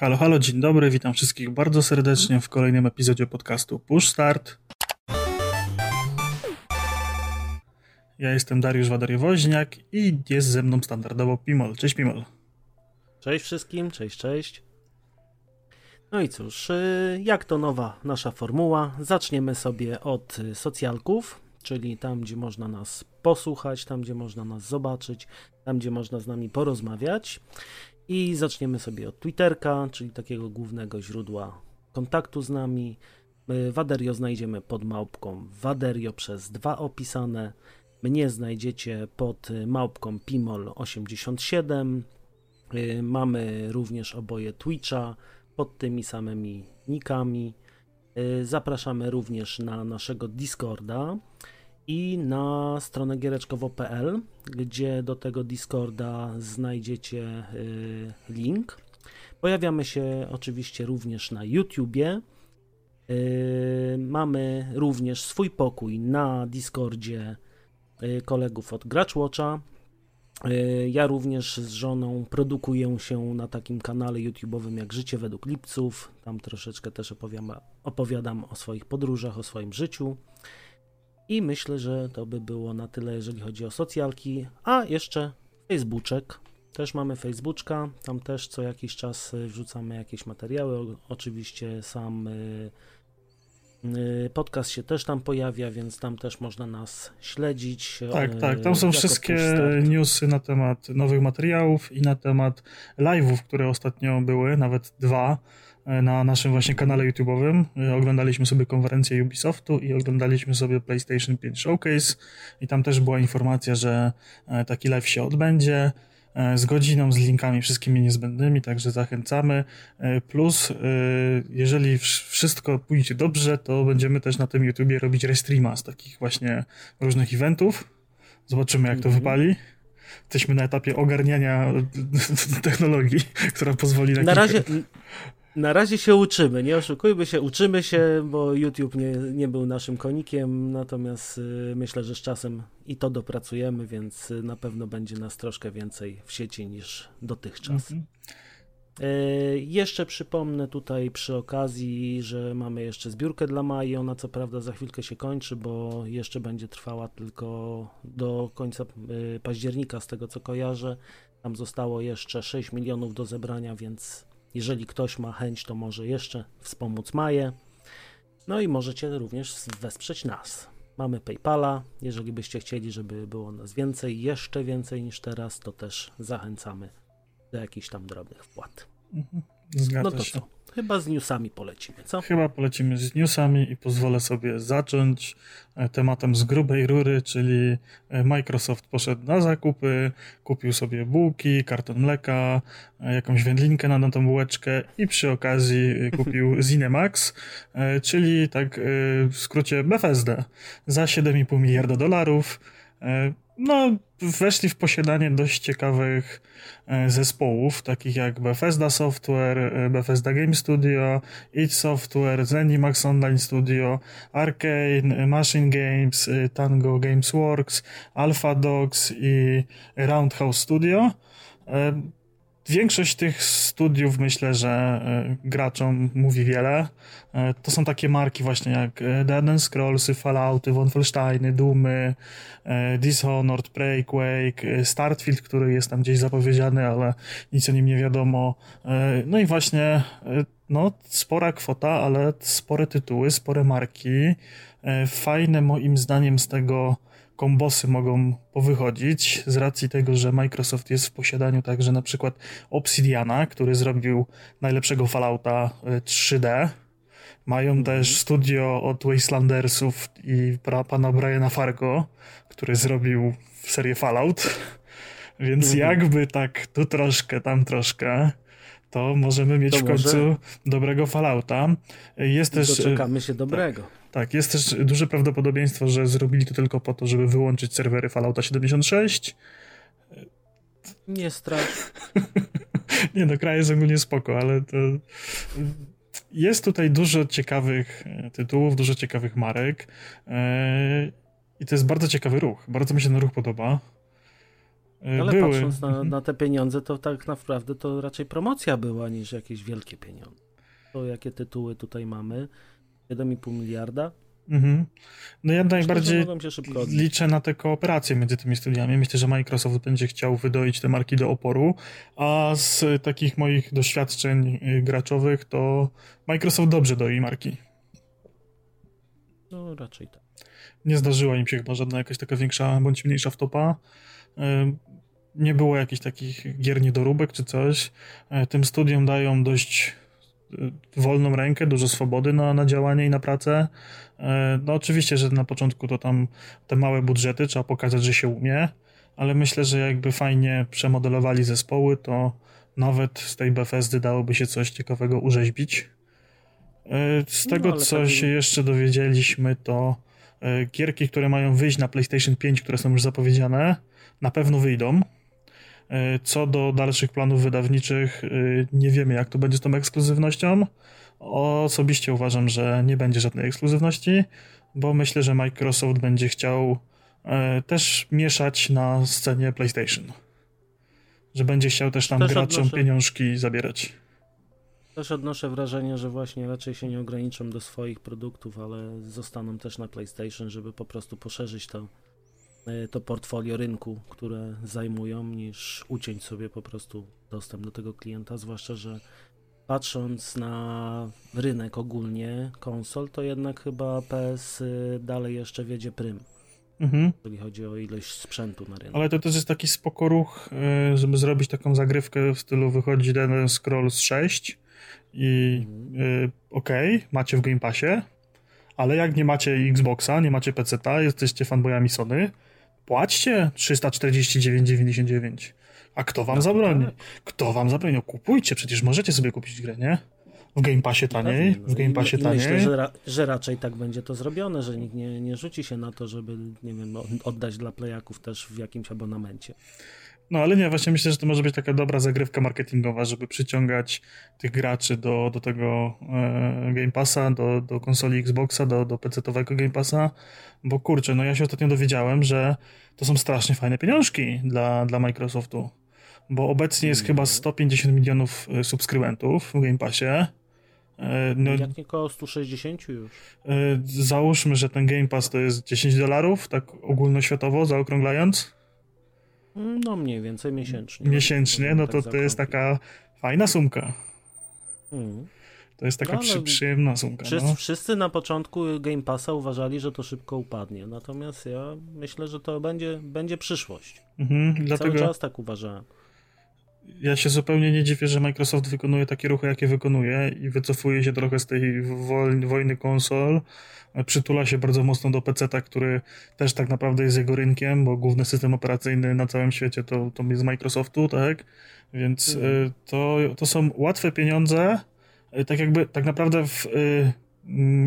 Halo, halo, dzień dobry, witam wszystkich bardzo serdecznie w kolejnym epizodzie podcastu Push Start. Ja jestem Dariusz Wadariowoźniak i jest ze mną standardowo Pimol. Cześć Pimol. Cześć wszystkim, cześć, cześć. No i cóż, y, jak to nowa nasza formuła, zaczniemy sobie od socjalków, czyli tam, gdzie można nas posłuchać, tam, gdzie można nas zobaczyć, tam, gdzie można z nami porozmawiać. I zaczniemy sobie od Twitterka, czyli takiego głównego źródła kontaktu z nami. Waderio znajdziemy pod małpką Waderio przez dwa opisane. Mnie znajdziecie pod małpką Pimol87. Mamy również oboje Twitcha pod tymi samymi nikami. Zapraszamy również na naszego Discorda i na stronę giereczkowo.pl, gdzie do tego Discorda znajdziecie y, link. Pojawiamy się oczywiście również na YouTubie. Y, mamy również swój pokój na Discordzie y, kolegów od Graczwatcha. Ja również z żoną produkuję się na takim kanale YouTube'owym jak Życie według Lipców. Tam troszeczkę też opowiadam, opowiadam o swoich podróżach, o swoim życiu. I myślę, że to by było na tyle, jeżeli chodzi o socjalki. A jeszcze Facebooczek. Też mamy Facebooczka, tam też co jakiś czas y, wrzucamy jakieś materiały. Oczywiście sam y, y, podcast się też tam pojawia, więc tam też można nas śledzić. Tak, tak. Tam są wszystkie newsy na temat nowych materiałów i na temat live'ów, które ostatnio były, nawet dwa na naszym właśnie kanale YouTube'owym. E, oglądaliśmy sobie konferencję Ubisoftu i oglądaliśmy sobie PlayStation 5 Showcase i tam też była informacja, że e, taki live się odbędzie z godziną, z linkami wszystkimi niezbędnymi, także zachęcamy. Plus, jeżeli wszystko pójdzie dobrze, to będziemy też na tym YouTubie robić restreama z takich właśnie różnych eventów. Zobaczymy, jak to mhm. wypali. Jesteśmy na etapie ogarniania technologii, która pozwoli na, na razie na razie się uczymy, nie oszukujmy się, uczymy się, bo YouTube nie, nie był naszym konikiem, natomiast y, myślę, że z czasem i to dopracujemy, więc y, na pewno będzie nas troszkę więcej w sieci niż dotychczas. Mhm. Y, jeszcze przypomnę tutaj przy okazji, że mamy jeszcze zbiórkę dla Mai. Ona co prawda za chwilkę się kończy, bo jeszcze będzie trwała tylko do końca października, z tego co kojarzę. Tam zostało jeszcze 6 milionów do zebrania, więc jeżeli ktoś ma chęć, to może jeszcze wspomóc Maję. No i możecie również wesprzeć nas. Mamy PayPala. Jeżeli byście chcieli, żeby było nas więcej, jeszcze więcej niż teraz, to też zachęcamy do jakichś tam drobnych wpłat. Mhm. Zgadza no to się. co? Chyba z newsami polecimy, co? Chyba polecimy z newsami i pozwolę sobie zacząć e, tematem z grubej rury, czyli e, Microsoft poszedł na zakupy, kupił sobie bułki, karton mleka, e, jakąś wędlinkę na tą bułeczkę i przy okazji kupił Zinemax, czyli tak w skrócie Bethesda za 7,5 miliarda dolarów no, weszli w posiadanie dość ciekawych e, zespołów, takich jak Bethesda Software, e, Bethesda Game Studio, id Software, Zenimax Online Studio, Arcane, Machine Games, e, Tango Games Works, Alpha Dogs i Roundhouse Studio. Większość tych studiów myślę, że e, graczom mówi wiele. E, to są takie marki właśnie jak e, Dead and Scrollsy, Fallouty, Wolfensteiny, Doomy, Dishonored, Prey, Quake, Startfield, który jest tam gdzieś zapowiedziany, ale nic o nim nie wiadomo. No i właśnie no, spora kwota, ale spore tytuły, spore marki. Fajne moim zdaniem z tego kombosy mogą powychodzić z racji tego, że Microsoft jest w posiadaniu także na przykład Obsidiana, który zrobił najlepszego Fallouta 3D. E, Mają -hmm. też studio od Wastelandersów i pana Briana Fargo, który zrobił serię Fallout. Więc -hmm. jakby tak tu troszkę, tam troszkę, to możemy mieć to w końcu dobrego Fallouta. Jest też. Doczekamy się dobrego. Tak. Tak, jest też duże prawdopodobieństwo, że zrobili to tylko po to, żeby wyłączyć serwery Fallouta 76. Nie strasz. nie no, kraj jest ogólnie spoko, ale to... Jest tutaj dużo ciekawych e, tytułów, dużo ciekawych marek e, i to jest bardzo ciekawy ruch. Bardzo mi się ten ruch podoba. E, Ale były. patrząc na, Mhm. na te pieniądze, to tak naprawdę to raczej promocja była niż jakieś wielkie pieniądze. To jakie tytuły tutaj mamy? 7,5 miliarda? Mhm. No ja najbardziej liczę na te kooperacje między tymi studiami. Myślę, że Microsoft będzie chciał wydoić te marki do oporu, a z takich moich doświadczeń y, graczowych to Microsoft dobrze doi marki. No raczej tak. Nie zdarzyła im się chyba żadna jakaś taka większa bądź mniejsza wtopa. Y, Nie było jakichś takich gier niedoróbek czy coś. Y, Tym studiom dają dość wolną rękę, dużo swobody na, na działanie i na pracę. Y, No oczywiście, że na początku to tam te małe budżety, trzeba pokazać, że się umie, ale myślę, że jakby fajnie przemodelowali zespoły, to nawet z tej Bethesdy dałoby się coś ciekawego urzeźbić. Y, Z No, tego, ale co taki- się jeszcze dowiedzieliśmy, to y, gierki, które mają wyjść na PlayStation 5, które są już zapowiedziane, na pewno wyjdą. Y, Co do dalszych planów wydawniczych, y, nie wiemy, jak to będzie z tą ekskluzywnością. Osobiście uważam, że nie będzie żadnej ekskluzywności, bo myślę, że Microsoft będzie chciał e, też mieszać na scenie PlayStation. Że będzie chciał też tam Też graczom odnoszę- pieniążki zabierać. Też odnoszę wrażenie, że właśnie raczej się nie ograniczą do swoich produktów, ale zostaną też na PlayStation, żeby po prostu poszerzyć to, e, to portfolio rynku, które zajmują, niż uciąć sobie po prostu dostęp do tego klienta, zwłaszcza, że patrząc na rynek ogólnie konsol, to jednak chyba PS y, dalej jeszcze wiedzie prym, Mhm. jeżeli chodzi o ilość sprzętu na rynku. Ale to też jest taki spoko ruch, e, żeby zrobić taką zagrywkę w stylu wychodzi ten Scrolls 6 i Mhm. e, okej, macie w Game Passie, ale jak nie macie Xboxa, nie macie PC-ta, jesteście fanboyami Sony, płaćcie 349,99. A kto wam No, zabroni? tak. Kto wam zabroni? No kupujcie, przecież możecie sobie kupić grę, nie? W Game Passie taniej, no w Game i- Passie taniej. Myślę, że, ra, że raczej tak będzie to zrobione, że nikt nie, nie rzuci się na to, żeby, nie wiem, od- oddać dla playaków też w jakimś abonamencie. No ale nie, właśnie myślę, że to może być taka dobra zagrywka marketingowa, żeby przyciągać tych graczy do, do tego e, Game Passa, do, do konsoli Xboxa, do, do PC-owego Game Passa, bo kurczę, no ja się ostatnio dowiedziałem, że to są strasznie fajne pieniążki dla, dla Microsoftu, bo obecnie jest chyba 150 milionów e, subskrybentów w Game Passie. E, No, Jak nie koło 160 już. e, załóżmy, że ten Game Pass to jest 10 dolarów, tak ogólnoświatowo zaokrąglając. No mniej więcej miesięcznie. miesięcznie, no to tak to jest taka fajna sumka. Mhm. To jest taka No, ale przy, przyjemna sumka. Wszyscy, No. wszyscy na początku Game Passa uważali, że to szybko upadnie, natomiast ja myślę, że to będzie, będzie przyszłość. Mhm, Cały dlatego czas tak uważałem. Ja się zupełnie nie dziwię, że Microsoft wykonuje takie ruchy, jakie wykonuje i wycofuje się trochę z tej woj- wojny konsol. Przytula się bardzo mocno do PC-ta, który też tak naprawdę jest jego rynkiem, bo główny system operacyjny na całym świecie to, to jest Microsoftu, tak? Więc Mhm. y, to, to są łatwe pieniądze. Y, Tak jakby, tak naprawdę w y,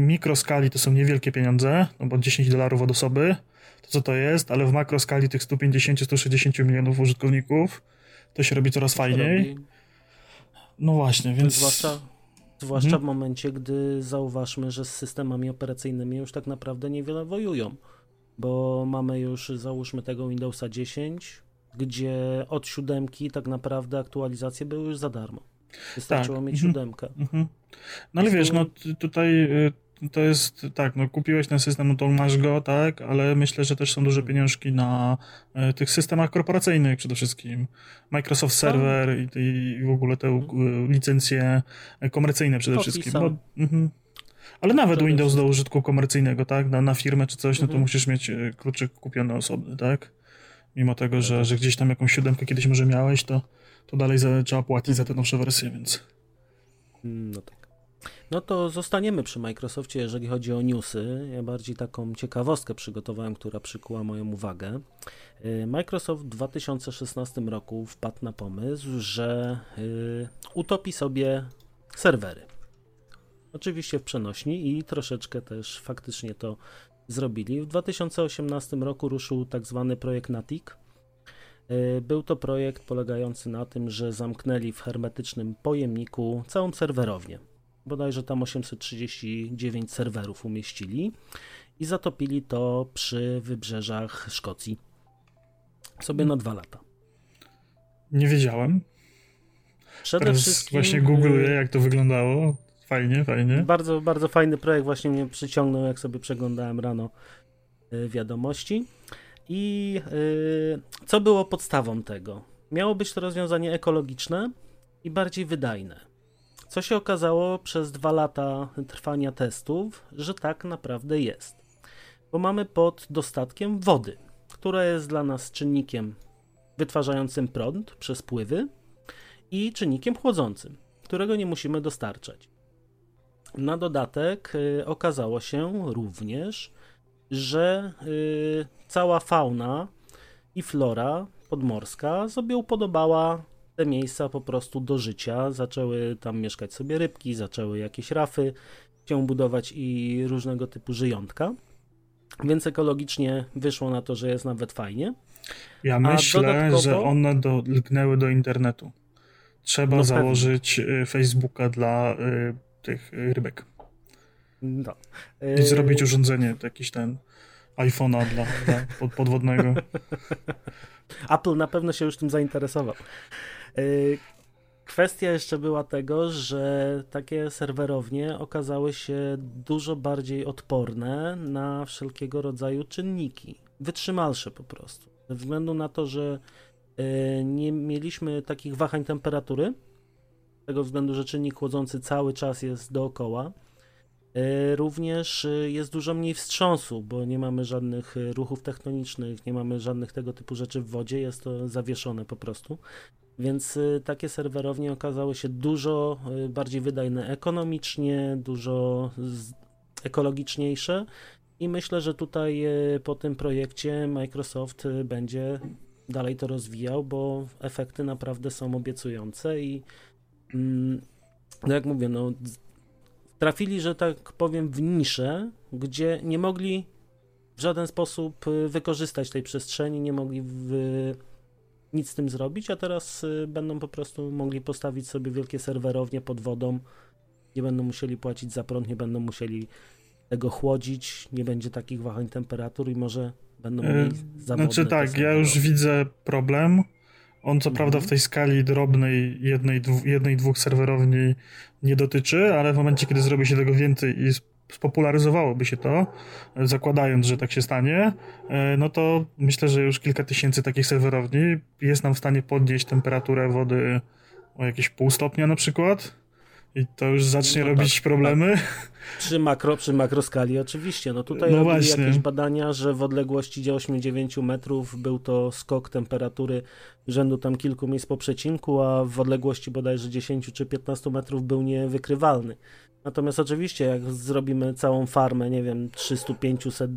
mikroskali to są niewielkie pieniądze, no bo 10 dolarów od osoby, to co to jest, ale w makroskali tych 150-160 milionów użytkowników to się robi coraz fajniej. Robi- No właśnie, więc... Zwłaszcza, zwłaszcza Mhm. w momencie, gdy zauważmy, że z systemami operacyjnymi już tak naprawdę niewiele wojują. Bo mamy już, załóżmy tego Windowsa 10, gdzie od siódemki tak naprawdę aktualizacje były już za darmo. Wystarczyło Tak, mieć mhm. siódemkę. Mhm. No ale wiesz, no tutaj y, to jest tak, no kupiłeś ten system, no to masz go, tak, ale myślę, że też są duże pieniążki na y, tych systemach korporacyjnych przede wszystkim. Microsoft Server i, i w ogóle te y, licencje komercyjne przede wszystkim. Mhm. Ale nawet Przede Windows do wszystkim. użytku komercyjnego, tak, na, na firmę czy coś, no to Mhm. musisz mieć kluczyk kupiony osobny, tak? Mimo tego, że, że gdzieś tam jakąś siódemkę kiedyś może miałeś, to, to dalej za, trzeba płacić za te nowsze wersje, więc... Mm, No tak. No to zostaniemy przy Microsoftie, jeżeli chodzi o newsy. Ja bardziej taką ciekawostkę przygotowałem, która przykuła moją uwagę. Y, Microsoft w 2016 roku wpadł na pomysł, że y, utopi sobie serwery. Oczywiście w przenośni i troszeczkę też faktycznie to zrobili. W 2018 roku ruszył tak zwany projekt Natic. Y, Był to projekt polegający na tym, że zamknęli w hermetycznym pojemniku całą serwerownię. Bodajże tam 839 serwerów umieścili i zatopili to przy wybrzeżach Szkocji. Sobie na dwa lata. Nie wiedziałem. Przede Teraz wszystkim. właśnie googluję, jak to wyglądało. Fajnie, fajnie. Bardzo, bardzo fajny projekt właśnie mnie przyciągnął, jak sobie przeglądałem rano y, wiadomości. I y, co było podstawą tego? Miało być to rozwiązanie ekologiczne i bardziej wydajne. Co się okazało przez dwa lata trwania testów, że tak naprawdę jest. Bo mamy pod dostatkiem wody, która jest dla nas czynnikiem wytwarzającym prąd przez pływy i czynnikiem chłodzącym, którego nie musimy dostarczać. Na dodatek y, okazało się również, że y, cała fauna i flora podmorska sobie upodobała te miejsca po prostu do życia. Zaczęły tam mieszkać sobie rybki, zaczęły jakieś rafy się budować i różnego typu żyjątka. Więc ekologicznie wyszło na to, że jest nawet fajnie. Ja myślę, dodatkowo- że one do, lgnęły do internetu. Trzeba No założyć y, Facebooka dla y, tych rybek. No. I Y, zrobić urządzenie, jakiś ten iPhone'a dla, dla pod, podwodnego. Apple na pewno się już tym zainteresował. Yy, Kwestia jeszcze była tego, że takie serwerownie okazały się dużo bardziej odporne na wszelkiego rodzaju czynniki, wytrzymalsze po prostu. Ze względu na to, że yy, nie mieliśmy takich wahań temperatury, z tego względu, że czynnik chłodzący cały czas jest dookoła. Yy, Również yy, jest dużo mniej wstrząsu, bo nie mamy żadnych yy, ruchów tektonicznych, nie mamy żadnych tego typu rzeczy w wodzie, jest to zawieszone po prostu. Więc takie serwerownie okazały się dużo bardziej wydajne ekonomicznie, dużo ekologiczniejsze i myślę, że tutaj po tym projekcie Microsoft będzie dalej to rozwijał, bo efekty naprawdę są obiecujące i mm, no jak mówię, no trafili, że tak powiem, w niszę, gdzie nie mogli w żaden sposób y, wykorzystać tej przestrzeni, nie mogli nic z tym zrobić, a teraz y, będą po prostu mogli postawić sobie wielkie serwerownie pod wodą, nie będą musieli płacić za prąd, nie będą musieli tego chłodzić, nie będzie takich wahań temperatur i może będą E, mniej zawodne. Znaczy tak, ja już widzę problem. On co Mhm. prawda w tej skali drobnej jednej, dwu, jednej, dwóch serwerowni nie dotyczy, ale w momencie, kiedy zrobi się tego więcej i sp- spopularyzowałoby się to, e, zakładając, że tak się stanie, e, no to myślę, że już kilka tysięcy takich serwerowni jest nam w stanie podnieść temperaturę wody o jakieś pół stopnia na przykład. I to już zacznie No robić tak, problemy. Przy makro, przy makroskali oczywiście. No tutaj No robili właśnie. jakieś badania, że w odległości 8-9 metrów był to skok temperatury rzędu tam kilku miejsc po przecinku, a w odległości bodajże 10 czy 15 metrów był niewykrywalny. Natomiast oczywiście jak zrobimy całą farmę, nie wiem, 300-500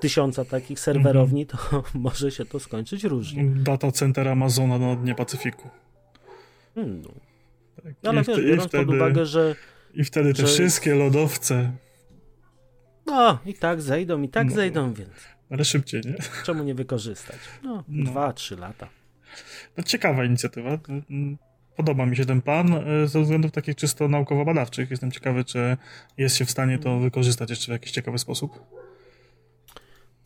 tysiąca takich serwerowni, to może się to skończyć różnie. Data center Amazona na dnie Pacyfiku. Hmm, no. Tak. No ale I, wiesz, biorąc wtedy, pod uwagę, że I wtedy te że- wszystkie lodowce, no i tak zejdą, i tak No. zejdą, więc ale szybciej, nie? czemu nie wykorzystać? No, No. dwa, trzy lata. No, ciekawa inicjatywa. Mm, Podoba mi się ten plan e, ze względów takich czysto naukowo-badawczych. Jestem ciekawy, czy jest się w stanie to wykorzystać jeszcze w jakiś ciekawy sposób.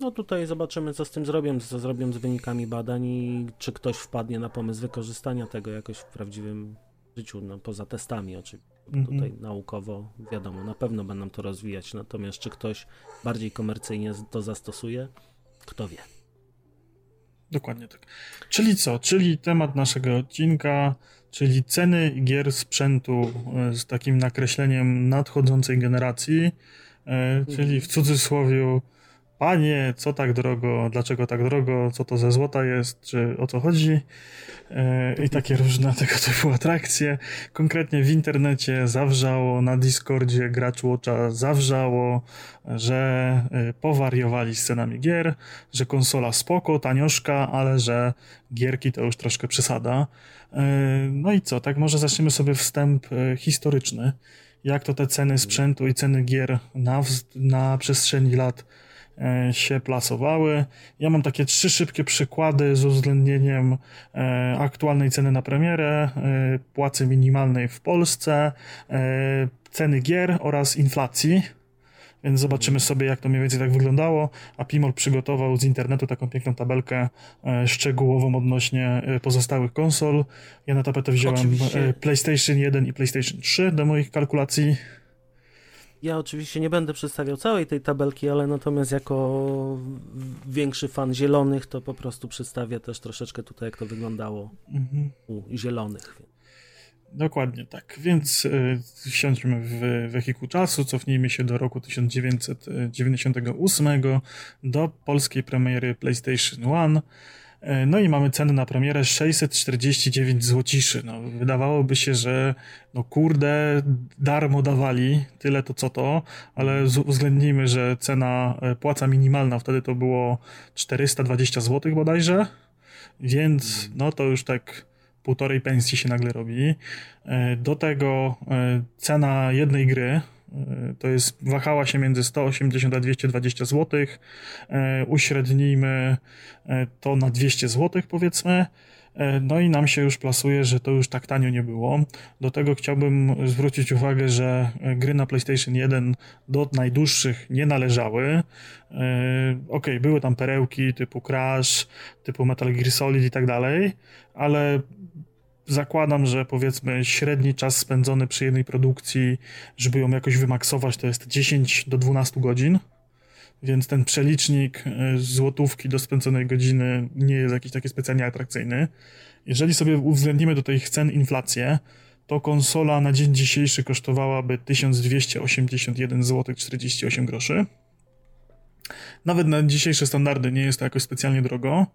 No tutaj zobaczymy, co z tym zrobią, co zrobią z wynikami badań i czy ktoś wpadnie na pomysł wykorzystania tego jakoś w prawdziwym życiu, no, poza testami oczywiście. Bo Mhm. Tutaj naukowo, wiadomo, na pewno będą to rozwijać, natomiast czy ktoś bardziej komercyjnie to zastosuje, kto wie. Dokładnie tak. Czyli co? Czyli temat naszego odcinka, czyli ceny gier sprzętu e, z takim nakreśleniem nadchodzącej generacji, e, czyli w cudzysłowie panie, co tak drogo, dlaczego tak drogo, co to ze złota jest, czy o co chodzi e, i takie różne tego typu atrakcje. Konkretnie w internecie zawrzało, na Discordzie gracz Watcha zawrzało, że e, powariowali z cenami gier, że konsola spoko, tanioszka, ale że gierki to już troszkę przesada. E, No i co, tak może zaczniemy sobie wstęp historyczny. Jak to te ceny sprzętu i ceny gier na, na przestrzeni lat się plasowały. Ja mam takie trzy szybkie przykłady z uwzględnieniem e, aktualnej ceny na premierę, e, płacy minimalnej w Polsce, e, ceny gier oraz inflacji. więc zobaczymy sobie, jak to mniej więcej tak wyglądało. A Pimol przygotował z internetu taką piękną tabelkę e, szczegółową odnośnie e, pozostałych konsol. Ja na tapetę wziąłem Oczywiście. e, PlayStation 1 i PlayStation 3 do moich kalkulacji. Ja oczywiście nie będę przedstawiał całej tej tabelki, ale natomiast jako większy fan zielonych, to po prostu przedstawię też troszeczkę tutaj, jak to wyglądało Mhm. u zielonych. Dokładnie tak. Więc y, wsiądźmy w wehikuł czasu, cofnijmy się do roku 1998 do polskiej premiery PlayStation 1. Y, No i mamy cenę na premierę 649 złociszy. No, wydawałoby się, że no kurde, darmo dawali, tyle to co to, ale uwzględnijmy, że cena, y, płaca minimalna wtedy to było 420 zł bodajże, więc no to już tak półtorej pensji się nagle robi. E, Do tego e, cena jednej gry e, to jest wahała się między 180 a 220 zł. Uśrednijmy e, to na 200 zł powiedzmy. No i nam się już plasuje, że to już tak tanio nie było. Do tego chciałbym zwrócić uwagę, że gry na PlayStation 1 do najdłuższych nie należały. Ok, były tam perełki typu Crash, typu Metal Gear Solid i tak dalej, ale zakładam, że powiedzmy średni czas spędzony przy jednej produkcji, żeby ją jakoś wymaksować, to jest 10 do 12 godzin. Więc ten przelicznik e, złotówki do spędzonej godziny nie jest jakiś taki specjalnie atrakcyjny. Jeżeli sobie uwzględnimy do tych cen inflację, to konsola na dzień dzisiejszy kosztowałaby 1281 zł 48 groszy. Nawet na dzisiejsze standardy nie jest to jakoś specjalnie drogo.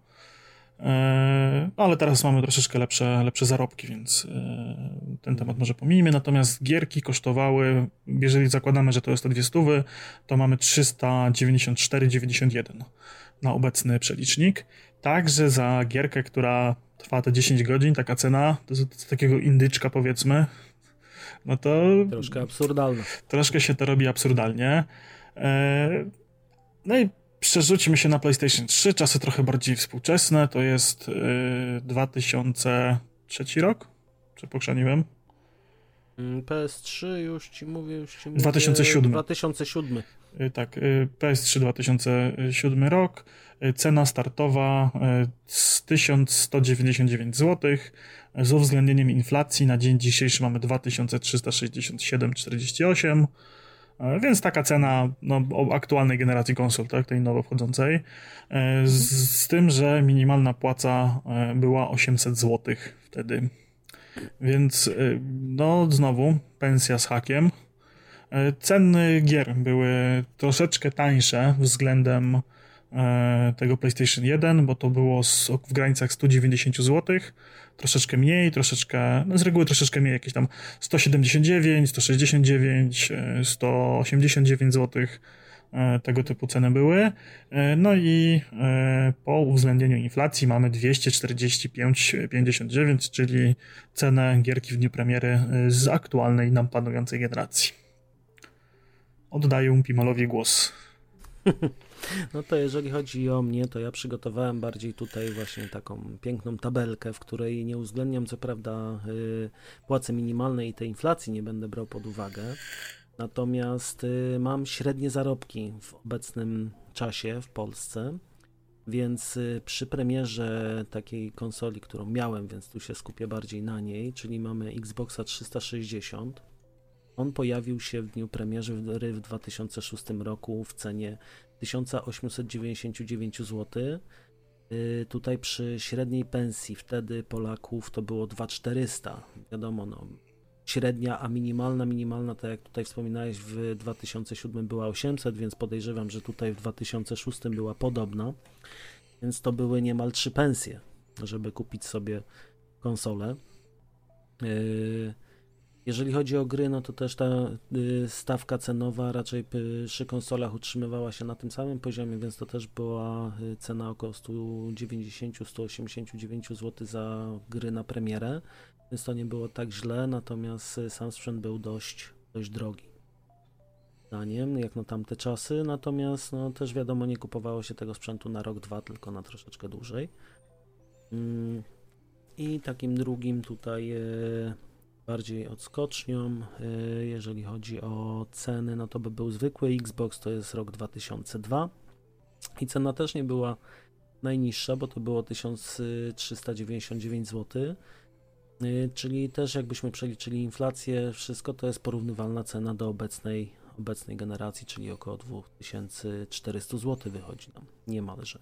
E, ale teraz mamy troszeczkę lepsze, lepsze zarobki, więc e, ten temat może pomijmy. Natomiast gierki kosztowały, jeżeli zakładamy, że to jest to dwie stówy, to mamy 394,91 na obecny przelicznik. Także za gierkę, która trwa te 10 godzin, taka cena, to z takiego indyczka powiedzmy, no to Troszkę absurdalne. troszkę się to robi absurdalnie. E, No i przerzućmy się na PlayStation 3, czasy trochę bardziej współczesne, to jest e, 2003 rok? Czy pokrzaniłem? Mm, PS3 już ci mówię, już ci mówię. 2007. 2007. E, Tak, e, PS3 2007 rok, e, cena startowa z 1199 zł, z uwzględnieniem inflacji na dzień dzisiejszy mamy 2367,48, e, więc taka cena no, aktualnej generacji konsol, tak, tej nowo wchodzącej, e, z, z tym, że minimalna płaca e, była 800 zł wtedy. Więc e, no znowu pensja z hakiem. E, Ceny gier były troszeczkę tańsze względem e, tego PlayStation 1, bo to było w granicach 190 zł, troszeczkę mniej, troszeczkę, no z reguły troszeczkę mniej, jakieś tam 179, 169, e, 189 zł. e, Tego typu ceny były. E, No i e, po uwzględnieniu inflacji mamy 245,59, czyli cenę gierki w dniu premiery e, z aktualnej nam panującej generacji. Oddaję Pimalowi głos. No to jeżeli chodzi o mnie, to ja przygotowałem bardziej tutaj właśnie taką piękną tabelkę, w której nie uwzględniam co prawda y, płacy minimalnej i tej inflacji nie będę brał pod uwagę. Natomiast y, mam średnie zarobki w obecnym czasie w Polsce. Więc y, przy premierze takiej konsoli, którą miałem, więc tu się skupię bardziej na niej, czyli mamy Xboxa 360. On pojawił się w dniu premiery w 2006 roku w cenie 1899 zł. Y, Tutaj przy średniej pensji wtedy Polaków to było 2400. Wiadomo, no, średnia, a minimalna, minimalna, tak jak tutaj wspominałeś, w 2007 była 800, więc podejrzewam, że tutaj w 2006 była podobna. Więc to były niemal trzy pensje, żeby kupić sobie konsolę. Yy, jeżeli chodzi o gry, no to też ta y, stawka cenowa raczej przy konsolach utrzymywała się na tym samym poziomie, więc to też była y, cena około 190-189 zł za gry na premierę, więc to nie było tak źle, natomiast y, sam sprzęt był dość, dość drogi. Zdaniem, jak na tamte czasy, natomiast no, też wiadomo, nie kupowało się tego sprzętu na rok, dwa, tylko na troszeczkę dłużej. Mm, I takim drugim tutaj bardziej odskocznią. Y, jeżeli chodzi o ceny, no to by był zwykły Xbox, to jest rok 2002 i cena też nie była najniższa, bo to było 1399 zł. Czyli też jakbyśmy przeliczyli inflację, wszystko to jest porównywalna cena do obecnej, obecnej generacji, czyli około 2400 zł wychodzi nam niemalże.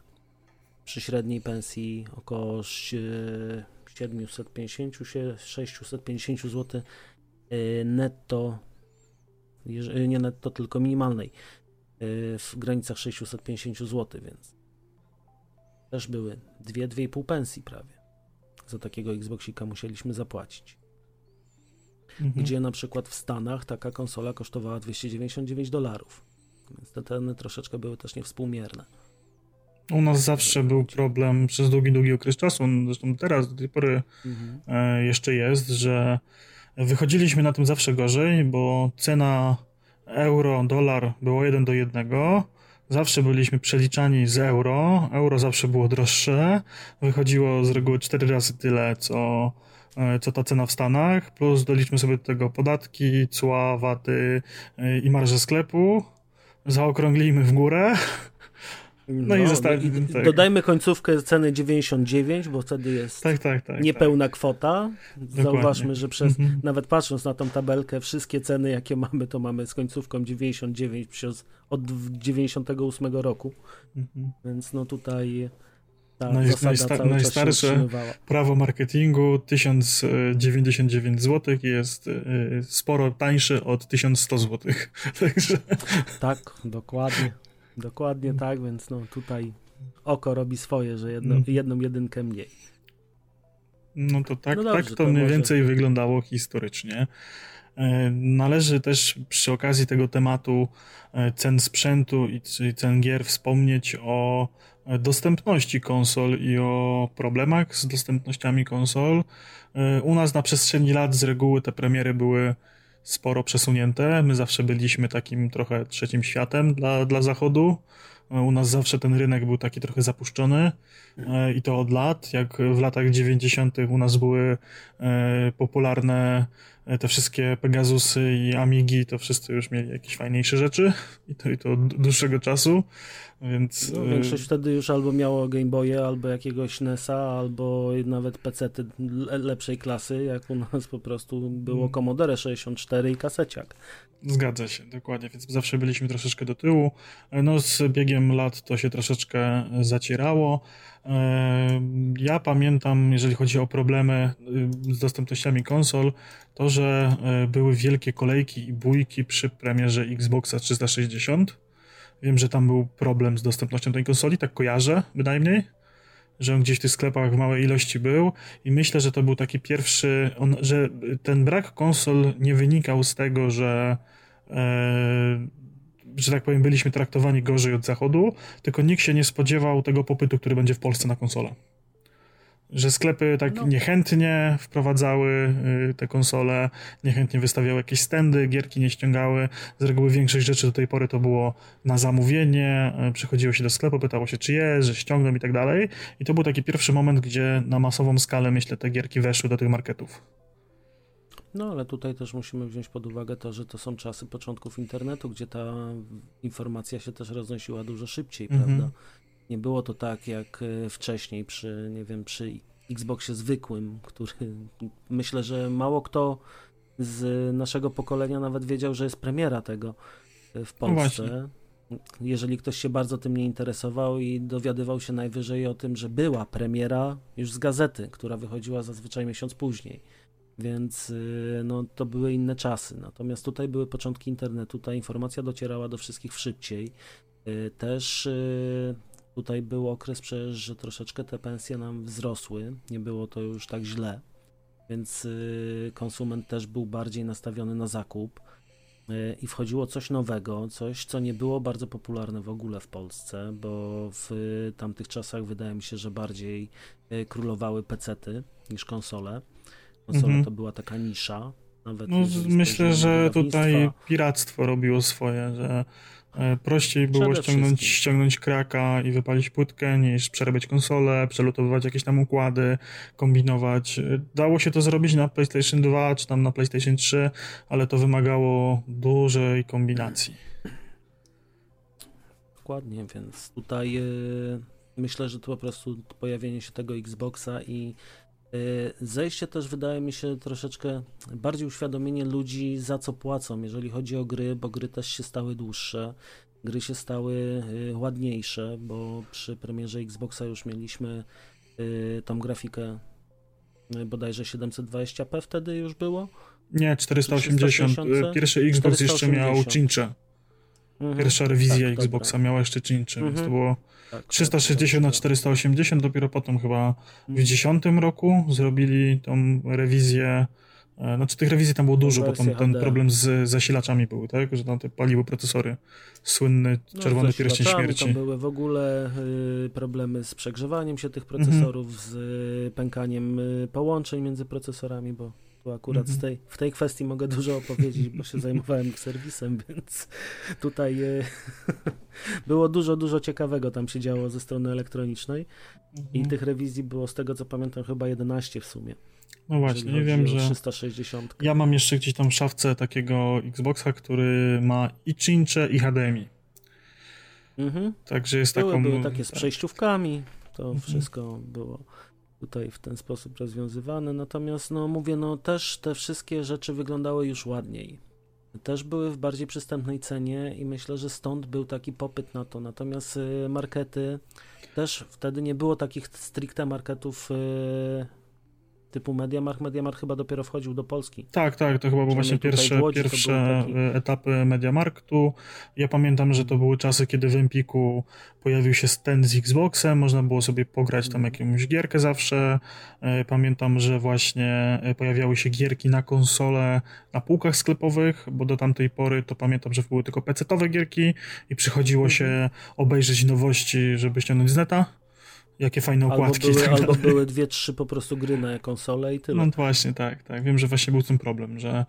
Przy średniej pensji około 750 650 zł netto, nie netto, tylko minimalnej, y, w granicach 650 zł, więc też były 2-2,5 pensji prawie. Za takiego Xboxika musieliśmy zapłacić. Mhm. Gdzie na przykład w Stanach taka konsola kosztowała 299 dolarów. Więc te ceny troszeczkę były też niewspółmierne. U nas zawsze był problem przez długi, długi okres czasu, zresztą teraz do tej pory mhm. E, jeszcze jest, że wychodziliśmy na tym zawsze gorzej, bo cena euro, dolar było 1 do 1. Zawsze byliśmy przeliczani z euro, euro zawsze było droższe, wychodziło z reguły 4 razy tyle, co, e, co ta cena w Stanach, plus doliczmy sobie do tego podatki, cła, waty e, i marże sklepu, zaokrąglimy w górę no, no i. Tak. Dodajmy końcówkę ceny 99, bo wtedy jest tak, tak, tak, niepełna tak. kwota. Zauważmy, że przez, mhm. nawet patrząc na tą tabelkę, wszystkie ceny, jakie mamy, to mamy z końcówką 99 przez, od 98 roku. Mhm. Więc no tutaj ta Naj, najsta, najstarsze prawo marketingu 1099 zł jest y, sporo tańsze od 1100 zł. Także... Tak, dokładnie. Dokładnie mm. tak, więc no tutaj oko robi swoje, że jedno, mm. jedną jedynkę mniej. No to tak, no dobrze, tak to, to mniej może... więcej wyglądało historycznie. E, należy też przy okazji tego tematu e, cen sprzętu i cen gier wspomnieć o e, dostępności konsol i o problemach z dostępnościami konsol. U nas na przestrzeni lat z reguły te premiery były sporo przesunięte. My zawsze byliśmy takim trochę trzecim światem dla, dla Zachodu. U nas zawsze ten rynek był taki trochę zapuszczony e, i to od lat. Jak w latach 90. u nas były e, popularne e, te wszystkie Pegasusy i Amigi, to wszyscy już mieli jakieś fajniejsze rzeczy i to, i to od dłuższego czasu. Więc, no, większość wtedy już albo miało Game Boye, albo jakiegoś NESa, albo nawet PC lepszej klasy, jak u nas po prostu było mm. Commodore 64 i kaseciak. Zgadza się, dokładnie, więc zawsze byliśmy troszeczkę do tyłu. No z biegiem lat to się troszeczkę zacierało. Ja pamiętam, jeżeli chodzi o problemy y, z dostępnościami konsol, to, że e, były wielkie kolejki i bójki przy premierze Xboxa 360 Wiem, że tam był problem z dostępnością tej konsoli, tak kojarzę bynajmniej, że on gdzieś w tych sklepach w małej ilości był i myślę, że to był taki pierwszy, on, że ten brak konsol nie wynikał z tego, że e, że tak powiem, byliśmy traktowani gorzej od zachodu, tylko nikt się nie spodziewał tego popytu, który będzie w Polsce na konsolę że sklepy tak no. niechętnie wprowadzały y, te konsole, niechętnie wystawiały jakieś stędy, gierki nie ściągały. Z reguły większość rzeczy do tej pory to było na zamówienie, y, przychodziło się do sklepu, pytało się czy jest, że ściągną i tak dalej. I to był taki pierwszy moment, gdzie na masową skalę, myślę, te gierki weszły do tych marketów. No, ale tutaj też musimy wziąć pod uwagę to, że to są czasy początków internetu, gdzie ta informacja się też roznosiła dużo szybciej, mm -hmm. prawda? Nie było to tak jak e, wcześniej przy, nie wiem, przy Xboxie zwykłym, który myślę, że mało kto z naszego pokolenia nawet wiedział, że jest premiera tego e, w no Polsce. No Jeżeli ktoś się bardzo tym nie interesował i dowiadywał się najwyżej o tym, że była premiera już z gazety, która wychodziła zazwyczaj miesiąc później. Więc e, no, to były inne czasy. Natomiast tutaj były początki internetu, ta informacja docierała do wszystkich szybciej. Też Tutaj był okres przecież, że troszeczkę te pensje nam wzrosły, nie było to już tak źle, więc y, konsument też był bardziej nastawiony na zakup y, i wchodziło coś nowego, coś, co nie było bardzo popularne w ogóle w Polsce, bo w tamtych czasach wydaje mi się, że bardziej y, królowały pecety niż konsole. Konsole mhm. to była taka nisza, Nawet no, myślę, że tutaj piractwo robiło swoje, że prościej było ściągnąć, ściągnąć kraka i wypalić płytkę, niż przerabiać konsolę, przelutowywać jakieś tam układy, kombinować. Dało się to zrobić na PlayStation 2 czy tam na PlayStation 3, ale to wymagało dużej kombinacji. Dokładnie, więc tutaj yy, myślę, że to po prostu pojawienie się tego Xboxa i zejście też wydaje mi się troszeczkę bardziej uświadomienie ludzi za co płacą, jeżeli chodzi o gry, bo gry też się stały dłuższe, gry się stały y, ładniejsze, bo przy premierze Xboxa już mieliśmy y, tą grafikę bodajże 720p wtedy już było? Nie, 480. Pierwszy Xbox 480. jeszcze miał cincze. Mhm. Pierwsza rewizja tak, Xboxa dobra. miała jeszcze cincze, mhm. więc to było tak, 360 tak, na 480, dopiero potem chyba w 10 mhm. roku zrobili tą rewizję. E, znaczy tych rewizji tam było dużo, bo tam ten problem z zasilaczami był, tak? Że tam te paliły procesory. Słynny no, czerwony no, pierścień śmierci. Tam były w ogóle y, problemy z przegrzewaniem się tych procesorów, mhm. z y, pękaniem y, połączeń między procesorami, bo tu akurat z tej, w tej kwestii mogę dużo opowiedzieć, bo się zajmowałem ich serwisem, więc tutaj e, było dużo, dużo ciekawego tam się działo ze strony elektronicznej i mhm. tych rewizji było z tego co pamiętam chyba 11 w sumie. No właśnie, nie wiem, że 360. Ja mam jeszcze gdzieś tam w szafce takiego Xboxa, który ma i cincze i HDMI. Mhm. Także jest były, taką... Były takie z przejściówkami, to mhm. wszystko było tutaj w ten sposób rozwiązywane. Natomiast, no mówię, no też te wszystkie rzeczy wyglądały już ładniej. Też były w bardziej przystępnej cenie i myślę, że stąd był taki popyt na to. Natomiast y, markety też wtedy nie było takich stricte marketów y, typu Mediamarkt. Mediamarkt chyba dopiero wchodził do Polski. Tak, tak, to chyba były właśnie pierwsze, Łodzi, pierwsze taki... etapy Mediamarktu. Ja pamiętam, że to były czasy, kiedy w Empiku pojawił się stand z Xboxem, można było sobie pograć tam mhm. jakąś gierkę zawsze. E, pamiętam, że właśnie e, pojawiały się gierki na konsole na półkach sklepowych, bo do tamtej pory to pamiętam, że były tylko pecetowe gierki i przychodziło się mhm. obejrzeć nowości, żeby ściągnąć z neta. Jakie fajne układki. Albo były, tak albo były dwie, trzy po prostu gry na konsolę i tyle. No właśnie, tak, tak. Wiem, że właśnie był ten problem, że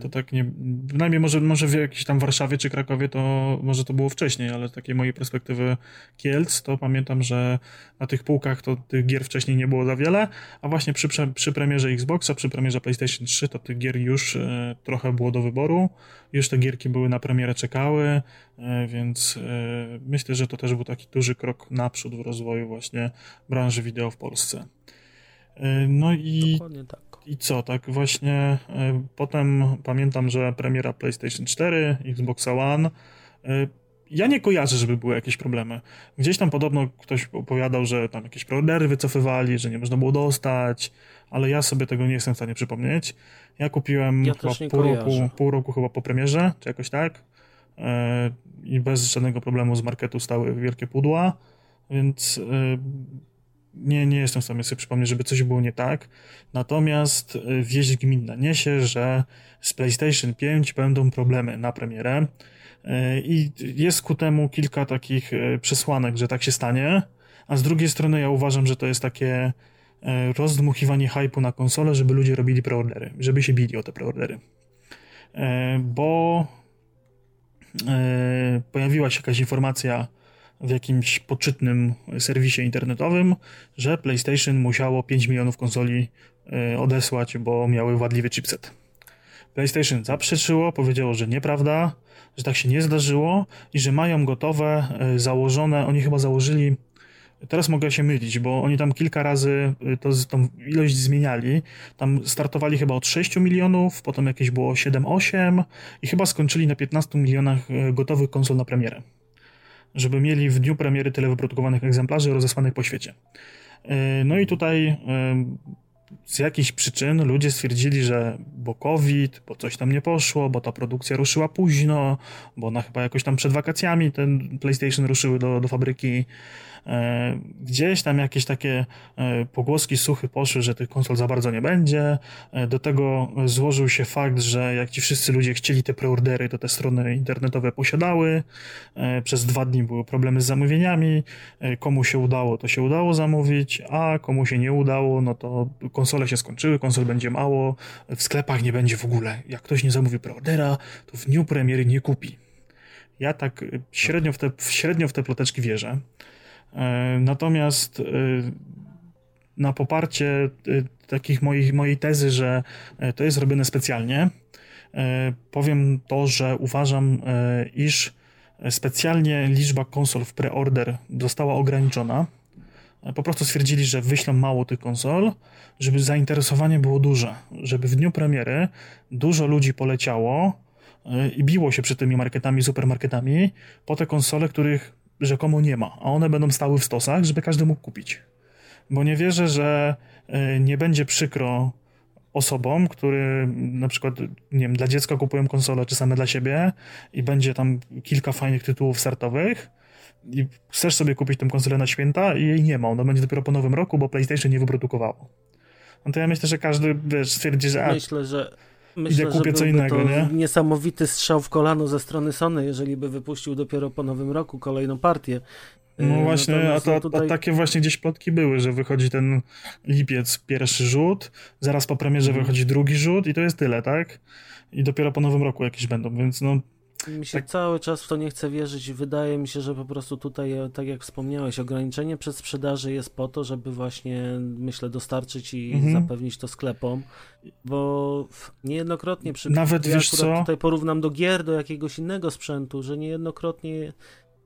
to tak nie, bynajmniej może, może w jakiejś tam Warszawie czy Krakowie to może to było wcześniej, ale z takiej mojej perspektywy Kielc to pamiętam, że na tych półkach to tych gier wcześniej nie było za wiele, a właśnie przy, przy premierze Xboxa, przy premierze PlayStation 3 to tych gier już e, trochę było do wyboru, już te gierki były na premierę czekały, e, więc e, myślę, że to też był taki duży krok naprzód w rozwoju właśnie branży wideo w Polsce. E, no i Dokładnie tak. I co, tak właśnie e, potem pamiętam, że premiera PlayStation 4, Xbox One. E, ja nie kojarzę, żeby były jakieś problemy. Gdzieś tam podobno ktoś opowiadał, że tam jakieś preordery wycofywali, że nie można było dostać, ale ja sobie tego nie jestem w stanie przypomnieć. Ja kupiłem ja chyba pół roku, pół roku chyba po premierze, czy jakoś tak. E, I bez żadnego problemu z marketu stały wielkie pudła, więc nie, nie jestem w stanie sobie przypomnieć, żeby coś było nie tak. Natomiast e, wieść gminna niesie, że z PlayStation 5 będą problemy na premierę. E, I jest ku temu kilka takich e, przesłanek, że tak się stanie. A z drugiej strony ja uważam, że to jest takie rozdmuchiwanie hypu na konsolę, żeby ludzie robili preordery, żeby się bili o te preordery. Bo pojawiła się jakaś informacja w jakimś poczytnym serwisie internetowym, że PlayStation musiało 5 milionów konsoli e, odesłać, bo miały wadliwy chipset. PlayStation zaprzeczyło, powiedziało, że nieprawda, że tak się nie zdarzyło i że mają gotowe, e, założone, oni chyba założyli Teraz mogę się mylić, bo oni tam kilka razy e, to, tą ilość zmieniali. Tam startowali chyba od 6 milionów, potem jakieś było 7-8 i chyba skończyli na 15 milionach gotowych konsol na premierę żeby mieli w dniu premiery tyle wyprodukowanych egzemplarzy rozesłanych po świecie. E, no i tutaj e, z jakichś przyczyn ludzie stwierdzili, że bo COVID, bo coś tam nie poszło, bo ta produkcja ruszyła późno, bo ona chyba jakoś tam przed wakacjami ten PlayStation ruszyły do, do fabryki, gdzieś tam jakieś takie e, pogłoski suchy poszły, że tych konsol za bardzo nie będzie. E, do tego złożył się fakt, że jak ci wszyscy ludzie chcieli te preordery, to te strony internetowe posiadały. Przez dwa dni były problemy z zamówieniami. Komu się udało, to się udało zamówić, a komu się nie udało, no to konsole się skończyły, konsol będzie mało, w sklepach nie będzie w ogóle. Jak ktoś nie zamówi preordera, to w dniu premiery nie kupi. Ja tak średnio w te, średnio w te ploteczki wierzę. E, natomiast y, na poparcie y, takich moich, mojej tezy, że e, to jest robione specjalnie, e, powiem to, że uważam, iż specjalnie liczba konsol w preorder została ograniczona. Po prostu stwierdzili, że wyślą mało tych konsol, żeby zainteresowanie było duże, żeby w dniu premiery dużo ludzi poleciało i biło się przed tymi marketami, supermarketami po te konsole, których rzekomo nie ma, a one będą stały w stosach, żeby każdy mógł kupić. Bo nie wierzę, że e, nie będzie przykro osobom, które na przykład, nie wiem, dla dziecka kupują konsolę, czy same dla siebie i będzie tam kilka fajnych tytułów startowych i chcesz sobie kupić tę konsolę na święta i jej nie ma, ona będzie dopiero po nowym roku, bo PlayStation nie wyprodukowało. No to ja myślę, że każdy wiesz, stwierdzi, że... Myślę, że Myślę, Idę kupię co innego, to nie? Niesamowity strzał w kolano ze strony Sony, jeżeli by wypuścił dopiero po nowym roku kolejną partię. No e, właśnie, a, to, no tutaj... a, takie właśnie gdzieś plotki były, że wychodzi ten lipiec pierwszy rzut, zaraz po premierze mm. wychodzi drugi rzut i to jest tyle, tak? I dopiero po nowym roku jakieś będą, więc no mi się tak. cały czas w to nie chce wierzyć. Wydaje mi się, że po prostu tutaj, e, tak jak wspomniałeś, ograniczenie przed sprzedaży jest po to, żeby właśnie, myślę, dostarczyć i mhm. zapewnić to sklepom, bo niejednokrotnie przy Nawet ja wiesz co? tutaj porównam do gier, do jakiegoś innego sprzętu, że niejednokrotnie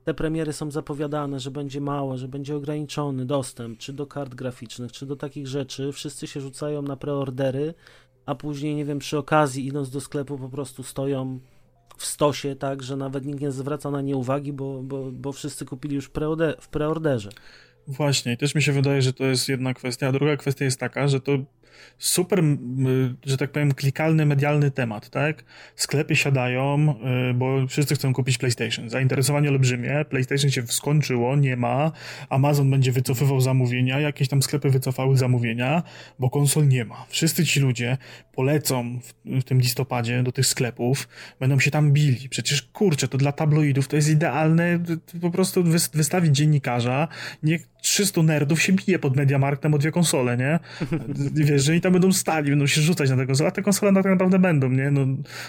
te premiery są zapowiadane, że będzie mało, że będzie ograniczony dostęp, czy do kart graficznych, czy do takich rzeczy. Wszyscy się rzucają na preordery, a później, nie wiem, przy okazji, idąc do sklepu, po prostu stoją w stosie, tak, że nawet nikt nie zwraca na nie uwagi, bo, bo, bo wszyscy kupili już w preorderze. Właśnie, i też mi się wydaje, że to jest jedna kwestia. A druga kwestia jest taka, że to super, że tak powiem, klikalny, medialny temat, tak? Sklepy siadają, y, bo wszyscy chcą kupić PlayStation. Zainteresowanie olbrzymie, PlayStation się skończyło, nie ma, Amazon będzie wycofywał zamówienia, jakieś tam sklepy wycofały zamówienia, bo konsol nie ma. Wszyscy ci ludzie polecą w, w tym listopadzie do tych sklepów, będą się tam bili. Przecież kurczę, to dla tabloidów to jest idealne po prostu wystawić dziennikarza, niech 300 nerdów się bije pod Mediamarktem o dwie konsole, nie? Wiesz, że oni tam będą stali, będą się rzucać na te konsole, a te konsole tak naprawdę będą, nie? No,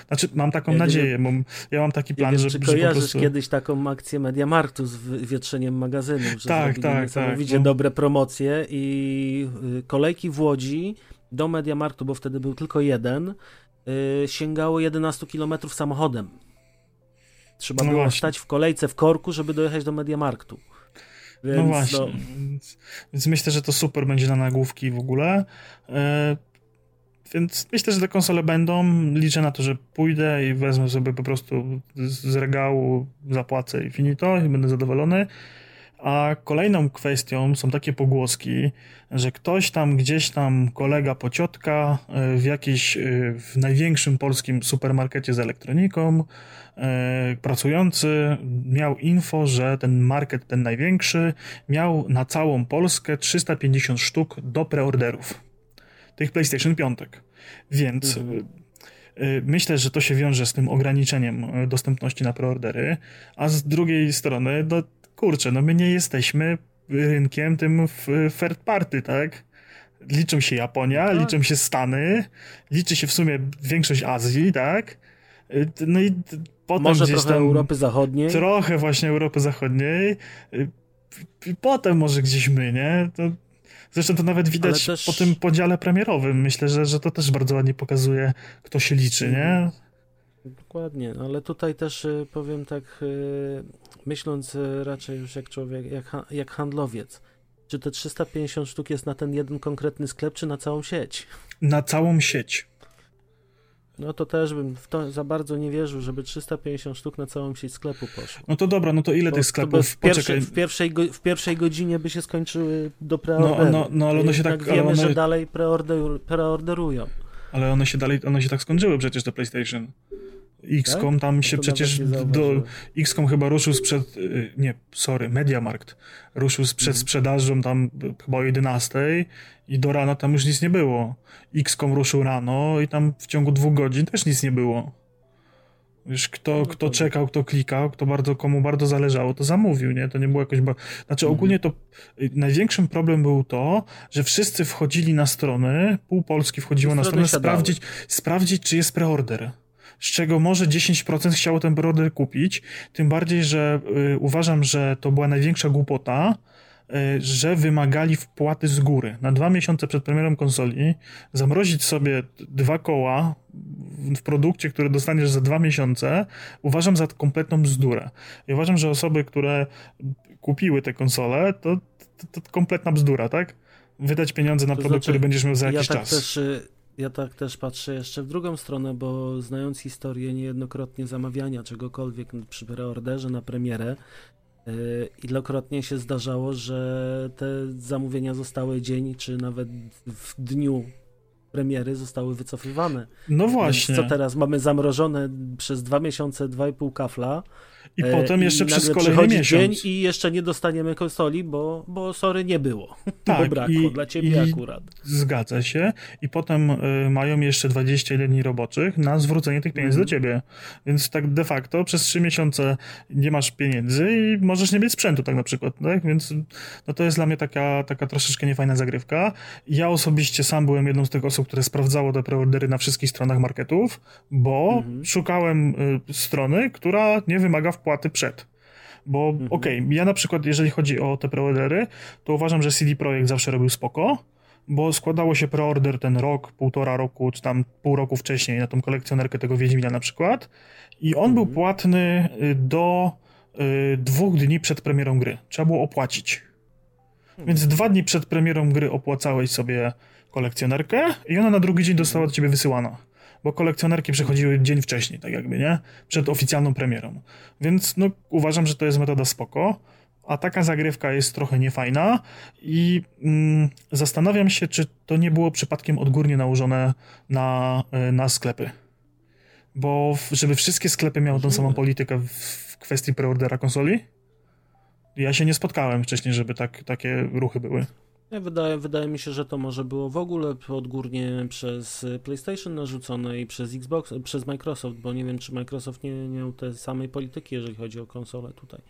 znaczy, mam taką ja nadzieję, mam, ja mam taki plan, wiem, że, czy że po prostu... kiedyś taką akcję Mediamarktu z wietrzeniem magazynów, że tak, tak, niesamowicie tak, no. dobre promocje i y, kolejki w Łodzi do Mediamarktu, bo wtedy był tylko jeden, y, sięgało 11 km samochodem. Trzeba no było właśnie. stać w kolejce w korku, żeby dojechać do Mediamarktu. No więc, no właśnie. No... Więc, więc, myślę, że to super będzie na nagłówki w ogóle. E, więc myślę, że te konsole będą. Liczę na to, że pójdę i wezmę sobie po prostu z regału, zapłacę i finito i będę zadowolony. A kolejną kwestią są takie pogłoski, że ktoś tam, gdzieś tam, kolega, pociotka e, w jakiejś, e, w największym polskim supermarkecie z elektroniką e, pracujący miał info, że ten market, ten największy, miał na całą Polskę 350 sztuk do preorderów. Tych PlayStation 5. Więc mhm. Myślę, że to się wiąże z tym ograniczeniem dostępności na preordery, a z drugiej strony, no, kurczę, no my nie jesteśmy rynkiem tym third party, tak? Liczą się Japonia, no. liczą się Stany, liczy się w sumie większość Azji, tak? No i potem Może gdzieś trochę tam Europy Zachodniej. Trochę właśnie Europy Zachodniej. I potem może gdzieś my, nie? To, zresztą to nawet widać też... po tym podziale premierowym. Myślę, że, że to też bardzo ładnie pokazuje, kto się liczy, nie? Dokładnie, no ale tutaj też y, powiem tak, y, myśląc y, raczej już jak człowiek, jak, jak handlowiec, czy te 350 sztuk jest na ten jeden konkretny sklep, czy na całą sieć? Na całą sieć. No to też bym w to za bardzo nie wierzył, żeby 350 sztuk na całą sieć sklepu poszło. No to dobra, no to ile Bo, tych sklepów? W, pierwsze, w, pierwszej, w pierwszej godzinie by się skończyły do preorderu. No, no, no ale one się tak... wiemy, one... że dalej preorder, preorderują. Ale one się dalej, one się tak skończyły przecież do PlayStation. XCOM tak? tam się no przecież do XCOM chyba ruszył sprzed y, nie, sorry, Mediamarkt ruszył sprzed mhm. sprzedażą tam chyba o 11 i do rana tam już nic nie było. XCOM ruszył rano i tam w ciągu dwóch godzin też nic nie było. Wiesz, kto, no kto czekał, kto klikał, kto bardzo, komu bardzo zależało, to zamówił, nie? To nie było jakoś... Ba... Znaczy mhm. ogólnie to y, największym problem był to, że wszyscy wchodzili na strony, pół Polski wchodziło na stronę sprawdzić, sprawdzić, czy jest preorder z czego może 10% chciało ten preorder kupić, tym bardziej, że y, uważam, że to była największa głupota, y, że wymagali wpłaty z góry. Na dwa miesiące przed premierą konsoli zamrozić sobie dwa koła w produkcie, który dostaniesz za dwa miesiące, uważam za kompletną bzdurę. I uważam, że osoby, które kupiły te konsole, to, to, to kompletna bzdura, tak? Wydać pieniądze na to produkt, znaczy, który będziesz miał za jakiś ja tak czas. Też, y, ja tak też patrzę jeszcze w drugą stronę, bo znając historię niejednokrotnie zamawiania czegokolwiek przy preorderze na premierę, yy, ilokrotnie się zdarzało, że te zamówienia zostały dzień czy nawet w dniu premiery zostały wycofywane. No właśnie. Więc co teraz? Mamy zamrożone przez dwa miesiące, dwa i pół kafla. I e, potem jeszcze I przez kolejny miesiąc. dzień i jeszcze nie dostaniemy konsoli, bo, bo sorry, nie było. Tak, i, dla ciebie i akurat. Zgadza się. I potem y, mają jeszcze 21 dni roboczych na zwrócenie tych pieniędzy mm. do ciebie. Więc tak de facto przez 3 miesiące nie masz pieniędzy i możesz nie mieć sprzętu tak na przykład. Tak? Więc no to jest dla mnie taka, taka troszeczkę niefajna zagrywka. Ja osobiście sam byłem jedną z tych osób, które sprawdzało te preordery na wszystkich stronach marketów, bo mm -hmm. szukałem y, strony, która nie wymaga wpłaty przed. Bo mhm. okej, okay, ja na przykład, jeżeli chodzi o te preordery, to uważam, że CD Projekt zawsze robił spoko, bo składało się preorder ten rok, półtora roku, czy tam pół roku wcześniej na tą kolekcjonerkę tego Wiedźmina na przykład i on mhm. był płatny y, do y, dwóch dni przed premierą gry. Trzeba było opłacić. Mhm. Więc dwa dni przed premierą gry opłacałeś sobie kolekcjonerkę i ona na drugi dzień dostała do ciebie wysyłana bo kolekcjonerki przychodziły dzień wcześniej, tak jakby, nie? Przed oficjalną premierą. Więc no, uważam, że to jest metoda spoko, a taka zagrywka jest trochę niefajna i mm, zastanawiam się, czy to nie było przypadkiem odgórnie nałożone na, e, na sklepy. Bo w, żeby wszystkie sklepy miały tą samą politykę w, w kwestii preordera konsoli, ja się nie spotkałem wcześniej, żeby tak, takie ruchy były. Wydaje, wydaje mi się, że to może było w ogóle odgórnie przez PlayStation narzucone i przez Xbox, przez Microsoft, bo nie wiem, czy Microsoft nie, nie miał tej samej polityki, jeżeli chodzi o konsolę tutaj.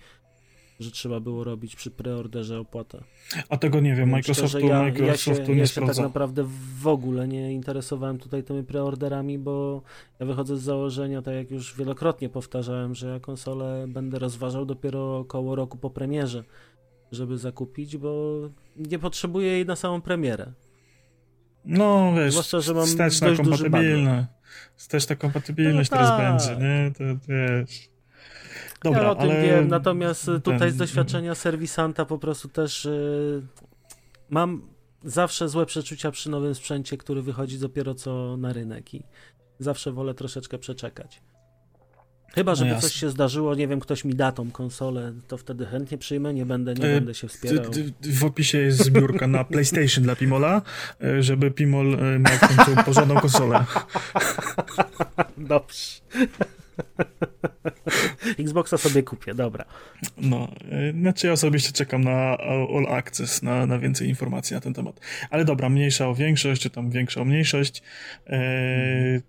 Że trzeba było robić przy preorderze opłatę. A tego nie wiem, Microsoftu, ja, Microsoftu ja się, nie ja się tak naprawdę w ogóle nie interesowałem tutaj tymi preorderami, bo ja wychodzę z założenia, tak jak już wielokrotnie powtarzałem, że ja konsolę będę rozważał dopiero około roku po premierze żeby zakupić, bo nie potrzebuję jej na samą premierę. No wiesz, Zwłaszcza, że mam wsteczna kompatybilność. Wsteczna kompatybilność no, teraz tak. będzie, nie? To wiesz. Dobra, ja o tym ale... wiem, natomiast tutaj Ten... z doświadczenia serwisanta po prostu też yy, mam zawsze złe przeczucia przy nowym sprzęcie, który wychodzi dopiero co na rynek i zawsze wolę troszeczkę przeczekać. Chyba, żeby no coś się zdarzyło, nie wiem, ktoś mi da tą konsolę, to wtedy chętnie przyjmę, nie będę, nie e, będę się wspierał. W opisie jest zbiórka na PlayStation dla Pimola, e, żeby Pimol e, miał końcu porządną konsolę. Dobrze. Xboxa sobie kupię, dobra. No, znaczy ja osobiście czekam na All Access, na, na więcej informacji na ten temat. Ale dobra, mniejsza o większość, czy tam większa o mniejszość. Eee,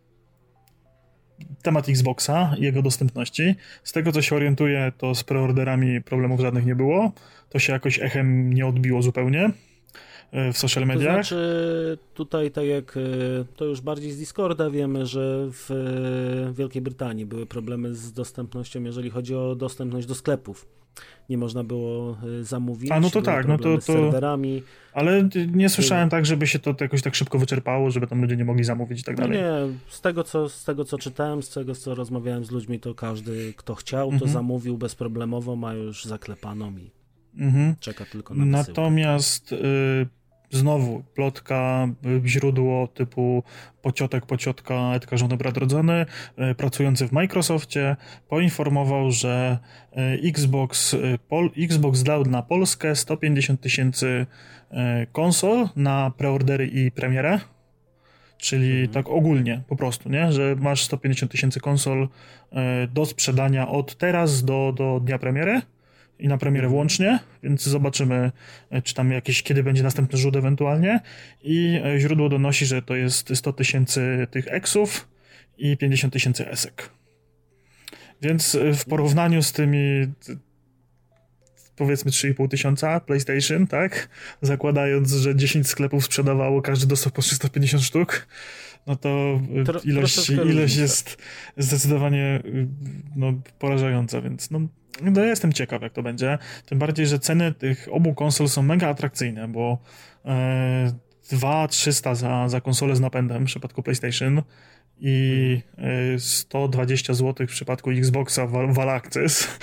temat Xboxa i jego dostępności. Z tego, co się orientuję, to z preorderami problemów żadnych nie było. To się jakoś echem nie odbiło zupełnie e, w social mediach. To znaczy, tutaj tak jak e, to już bardziej z Discorda wiemy, że w e, Wielkiej Brytanii były problemy z dostępnością, jeżeli chodzi o dostępność do sklepów nie można było y, zamówić. A no to tak, no to, to. serwerami. Ale nie słyszałem tak, żeby się to jakoś tak szybko wyczerpało, żeby tam ludzie nie mogli zamówić i tak no dalej. No nie, z tego, co, z tego co czytałem, z tego co rozmawiałem z ludźmi, to każdy, kto chciał, to mhm. zamówił bezproblemowo, ma już zaklepaną i mhm. czeka tylko na wysyłkę. Natomiast y, znowu plotka, y, źródło typu pociotek, pociotka, Edka, żony, brat rodzony, y, pracujący w Microsoftie, poinformował, że y, Xbox, Pol, Xbox dał na Polskę 150 tysięcy konsol na preordery i premierę, czyli mhm. tak ogólnie po prostu, nie? że masz 150 tysięcy konsol do sprzedania od teraz do, do dnia premiery i na premierę włącznie, więc zobaczymy, e, czy tam jakieś, kiedy będzie następny rzut ewentualnie. I e, źródło donosi, że to jest 100 tysięcy tych eksów i 50 tysięcy esek. Więc y, w porównaniu z tymi powiedzmy 3,5 tysiąca PlayStation, tak? Zakładając, że 10 sklepów sprzedawało, każdy dostał po 350 sztuk, no to Tro, ilość, ilość jest zdecydowanie no, porażająca, więc no, no jestem ciekaw, jak to będzie. Tym bardziej, że ceny tych obu konsol są mega atrakcyjne, bo e, 2-300 za, za konsolę z napędem w przypadku PlayStation i 120 mhm. zł w przypadku Xboxa w Access.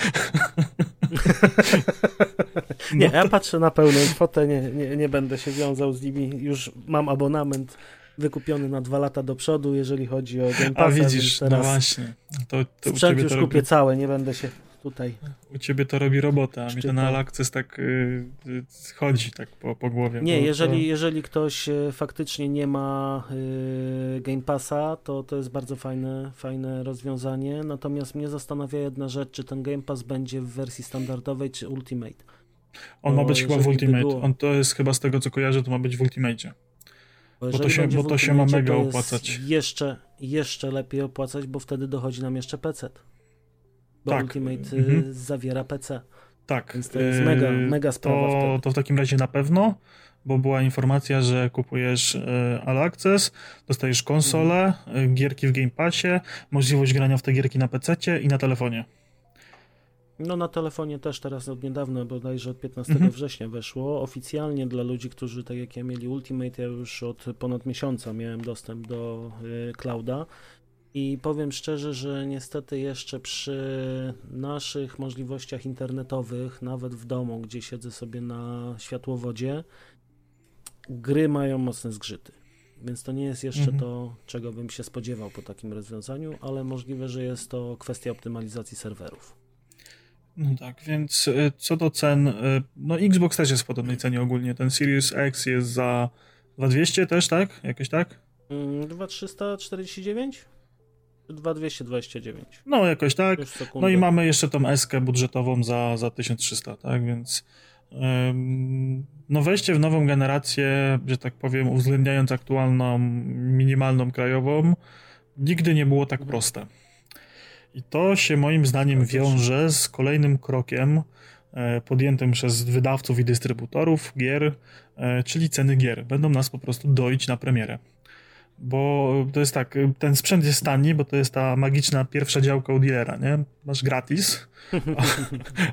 nie, no ja patrzę na pełną kwotę, nie, nie, nie będę się wiązał z nimi. Już mam abonament wykupiony na dwa lata do przodu, jeżeli chodzi o Game Passa, A widzisz, no właśnie. To, to sprzęt już kupię całe, nie będę się tutaj. U ciebie to robi robota, a mi ten Access tak yy, chodzi tak po, po głowie. Nie, jeżeli, to... jeżeli ktoś y, faktycznie nie ma yy, Game Passa, to to jest bardzo fajne, fajne rozwiązanie, natomiast mnie zastanawia jedna rzecz, czy ten Game Pass będzie w wersji standardowej, czy Ultimate. On bo ma być chyba w Ultimate. Było... On to jest chyba z tego, co kojarzę, to ma być w Ultimate. Bo, bo to się, bo to się ma mega opłacać. Jeszcze, jeszcze lepiej opłacać, bo wtedy dochodzi nam jeszcze PC bo tak. Ultimate mhm. zawiera PC. Tak. Więc to jest mega, yy, mega sprawa to, to w takim razie na pewno, bo była informacja, że kupujesz e, All Access, dostajesz konsolę, mhm. gierki w Game Passie, możliwość grania w te gierki na PC i na telefonie. No na telefonie też teraz od niedawna, bodajże od 15 mhm. września weszło. Oficjalnie dla ludzi, którzy tak jak ja mieli Ultimate, ja już od ponad miesiąca miałem dostęp do y, clouda i powiem szczerze, że niestety jeszcze przy naszych możliwościach internetowych, nawet w domu, gdzie siedzę sobie na światłowodzie, gry mają mocne zgrzyty. Więc to nie jest jeszcze mhm. to, czego bym się spodziewał po takim rozwiązaniu, ale możliwe, że jest to kwestia optymalizacji serwerów. No tak, więc e, co do cen, e, no Xbox też jest w podobnej cenie ogólnie. Ten Series X jest za 2200 też, tak? Jakoś tak? 2349? Mm, 2229. No, jakoś tak. No i mamy jeszcze tą eskę budżetową za, za 1300, tak? Więc no wejście w nową generację, że tak powiem, uwzględniając aktualną minimalną krajową, nigdy nie było tak proste. I to się moim zdaniem wiąże z kolejnym krokiem e, podjętym przez wydawców i dystrybutorów gier, e, czyli ceny gier. Będą nas po prostu doić na premierę bo to jest tak, ten sprzęt jest tani, bo to jest ta magiczna pierwsza działka u dealera, nie? Masz gratis, a,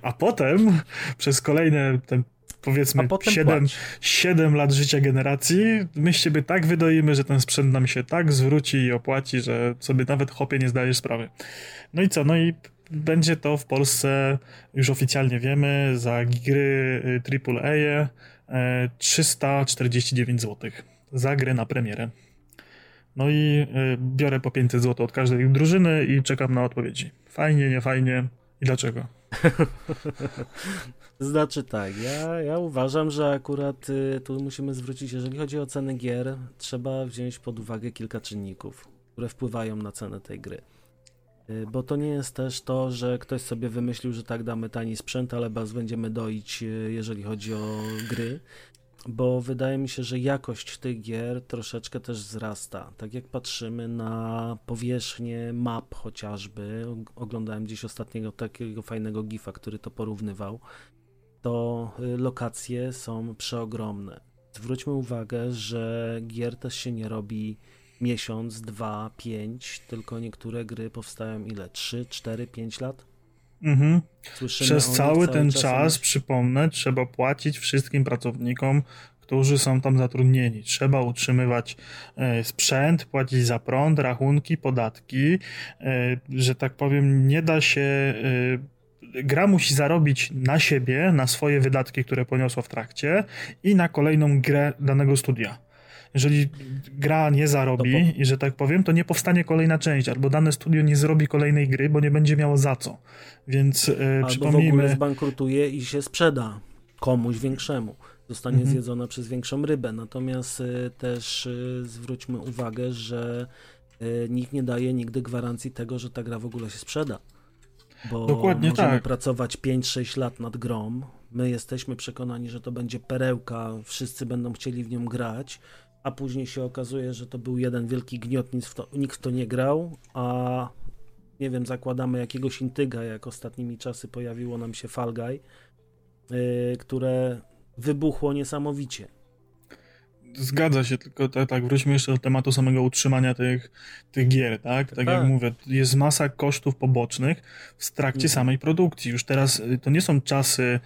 a potem przez kolejne ten powiedzmy 7, 7 lat życia generacji, my z ciebie tak wydoimy, że ten sprzęt nam się tak zwróci i opłaci, że sobie nawet hopie nie zdajesz sprawy. No i co? No i będzie to w Polsce, już oficjalnie wiemy, za gry AAA 349 zł. Za grę na premierę. No i y, biorę po 500 zł od każdej drużyny i czekam na odpowiedzi. Fajnie, nie fajnie i dlaczego? Znaczy tak, ja, ja uważam, że akurat y, tu musimy zwrócić, jeżeli chodzi o ceny gier, trzeba wziąć pod uwagę kilka czynników, które wpływają na cenę tej gry. Y, bo to nie jest też to, że ktoś sobie wymyślił, że tak damy tani sprzęt, ale baz będziemy doić, jeżeli chodzi o gry bo wydaje mi się, że jakość tych gier troszeczkę też wzrasta. Tak jak patrzymy na powierzchnię map chociażby, oglądałem gdzieś ostatniego takiego fajnego gifa, który to porównywał, to y, lokacje są przeogromne. Zwróćmy uwagę, że gier też się nie robi miesiąc, dwa, pięć, tylko niektóre gry powstają ile? Trzy, cztery, pięć lat? Mhm. Przez cały ten czas, czas przypomnę, trzeba płacić wszystkim pracownikom, którzy są tam zatrudnieni. Trzeba utrzymywać e, sprzęt, płacić za prąd, rachunki, podatki, e, że tak powiem, nie da się. E, gra musi zarobić na siebie, na swoje wydatki, które poniosła w trakcie i na kolejną grę danego studia jeżeli gra nie zarobi i że tak powiem, to nie powstanie kolejna część, albo dane studio nie zrobi kolejnej gry, bo nie będzie miało za co. Więc e, albo przypomnijmy... w ogóle zbankrutuje i się sprzeda komuś większemu. Zostanie mhm. zjedzona przez większą rybę. Natomiast e, też e, zwróćmy uwagę, że e, nikt nie daje nigdy gwarancji tego, że ta gra w ogóle się sprzeda. Bo Dokładnie możemy tak. pracować 5-6 lat nad grą. My jesteśmy przekonani, że to będzie perełka, wszyscy będą chcieli w nią grać, a później się okazuje, że to był jeden wielki gniot, nic w to, nikt w to nie grał, a nie wiem, zakładamy jakiegoś intyga, jak ostatnimi czasy pojawiło nam się Fall Guy, yy, które wybuchło niesamowicie. Zgadza się, tylko tak, tak, wróćmy jeszcze do tematu samego utrzymania tych, tych gier, tak? Tak, tak. jak mówię, jest masa kosztów pobocznych w trakcie mhm. samej produkcji. Już teraz y, to nie są czasy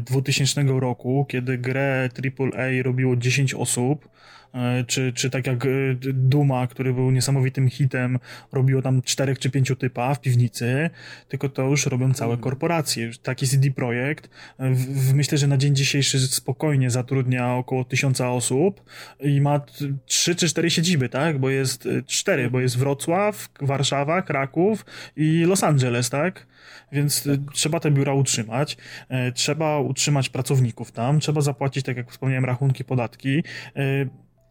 2000 y, roku, kiedy grę AAA robiło 10 osób, czy, czy tak jak e, Duma, który był niesamowitym hitem, robiło tam czterech czy pięciu typa w piwnicy, tylko to już robią całe mm. korporacje. Taki CD Projekt e, w, w, myślę, że na dzień dzisiejszy spokojnie zatrudnia około tysiąca osób i ma trzy czy cztery siedziby, tak? Bo jest cztery, bo jest Wrocław, Warszawa, Kraków i Los Angeles, tak? Więc tak. trzeba te biura utrzymać, trzeba utrzymać pracowników tam, trzeba zapłacić, tak jak wspomniałem, rachunki, podatki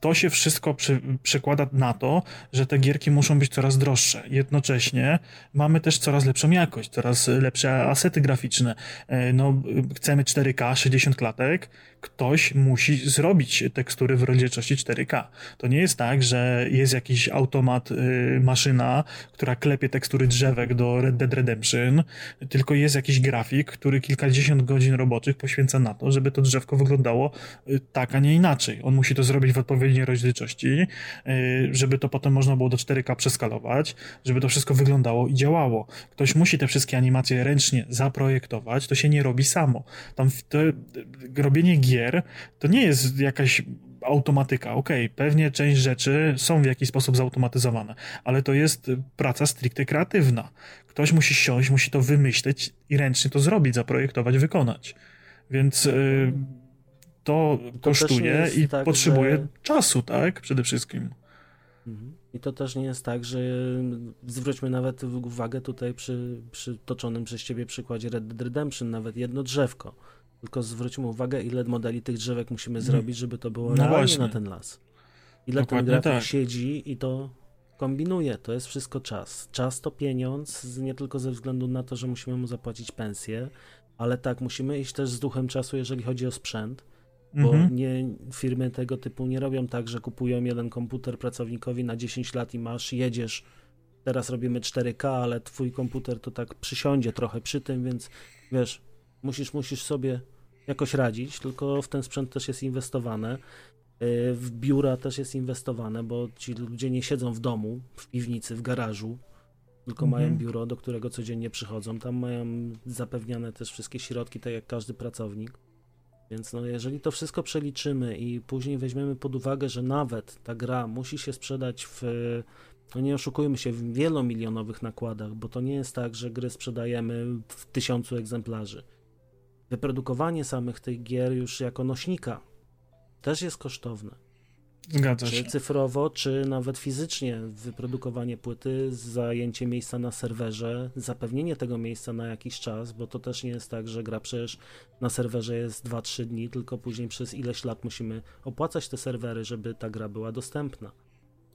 to się wszystko przy, przekłada na to, że te gierki muszą być coraz droższe. Jednocześnie mamy też coraz lepszą jakość, coraz lepsze asety graficzne. E, no, chcemy 4K, 60 klatek, ktoś musi zrobić tekstury w rozdzielczości 4K. To nie jest tak, że jest jakiś automat, y, maszyna, która klepie tekstury drzewek do Red Dead Redemption, tylko jest jakiś grafik, który kilkadziesiąt godzin roboczych poświęca na to, żeby to drzewko wyglądało y, tak, a nie inaczej. On musi to zrobić w odpowiedniej rozdzielczości, y, żeby to potem można było do 4K przeskalować, żeby to wszystko wyglądało i działało. Ktoś musi te wszystkie animacje ręcznie zaprojektować, to się nie robi samo. Tam to, robienie gier gier, to nie jest jakaś automatyka. Okej, okay, pewnie część rzeczy są w jakiś sposób zautomatyzowane, ale to jest praca stricte kreatywna. Ktoś musi siąść, musi to wymyśleć i ręcznie to zrobić, zaprojektować, wykonać. Więc y, to, to, kosztuje i tak, potrzebuje że... czasu, tak? Przede wszystkim. Mhm. I to też nie jest tak, że zwróćmy nawet uwagę tutaj przy, przy toczonym przez ciebie przykładzie Red Dead Redemption, nawet jedno drzewko tylko zwróćmy uwagę, ile modeli tych drzewek musimy mhm. zrobić, żeby to było no realnie właśnie. na ten las. Ile Dokładnie ten grafik tak. siedzi i to kombinuje. To jest wszystko czas. Czas to pieniądz, nie tylko ze względu na to, że musimy mu zapłacić pensję, ale tak, musimy iść też z duchem czasu, jeżeli chodzi o sprzęt, bo mhm. nie, firmy tego typu nie robią tak, że kupują jeden komputer pracownikowi na 10 lat i masz, jedziesz, teraz robimy 4K, ale twój komputer to tak przysiądzie trochę przy tym, więc wiesz, musisz, musisz sobie jakoś radzić, tylko w ten sprzęt też jest inwestowane. Y, w biura też jest inwestowane, bo ci ludzie nie siedzą w domu, w piwnicy, w garażu, tylko mhm. mają biuro, do którego codziennie przychodzą. Tam mają zapewniane też wszystkie środki, tak jak każdy pracownik. Więc no, jeżeli to wszystko przeliczymy i później weźmiemy pod uwagę, że nawet ta gra musi się sprzedać w, no nie oszukujmy się, w wielomilionowych nakładach, bo to nie jest tak, że gry sprzedajemy w tysiącu egzemplarzy wyprodukowanie samych tych gier już jako nośnika też jest kosztowne. Zgadza czy się. cyfrowo, czy nawet fizycznie wyprodukowanie płyty, zajęcie miejsca na serwerze, zapewnienie tego miejsca na jakiś czas, bo to też nie jest tak, że gra przecież na serwerze jest 2-3 dni, tylko później przez ileś lat musimy opłacać te serwery, żeby ta gra była dostępna.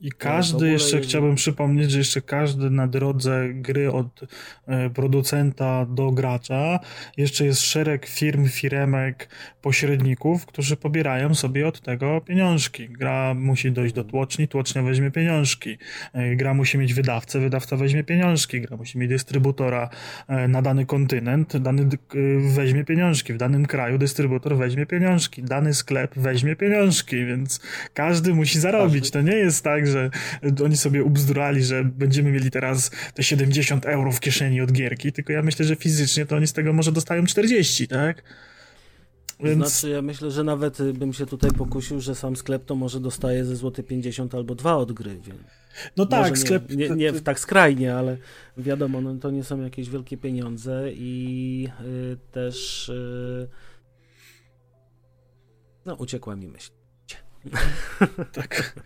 I każdy, jeszcze chciałbym przypomnieć, że jeszcze każdy na drodze gry od e, producenta do gracza, jeszcze jest szereg firm, firemek, pośredników, którzy pobierają sobie od tego pieniążki. Gra musi dojść do tłoczni, tłocznia weźmie pieniążki. E, gra musi mieć wydawcę, wydawca weźmie pieniążki. Gra musi mieć dystrybutora e, na dany kontynent, dany weźmie pieniążki. W danym kraju dystrybutor weźmie pieniążki. Dany sklep weźmie pieniążki, więc każdy musi zarobić. To nie jest tak, że oni sobie ubzdurali, że będziemy mieli teraz te 70 euro w kieszeni od gierki, tylko ja myślę, że fizycznie to oni z tego może dostają 40, tak? Więc... Znaczy, ja myślę, że nawet bym się tutaj pokusił, że sam sklep to może dostaje ze złoty 50 albo 2 od gry, więc... No tak, nie, sklep... Nie, nie, nie, tak skrajnie, ale wiadomo, no, to nie są jakieś wielkie pieniądze i y, też... Y, no, uciekła mi myśl. tak.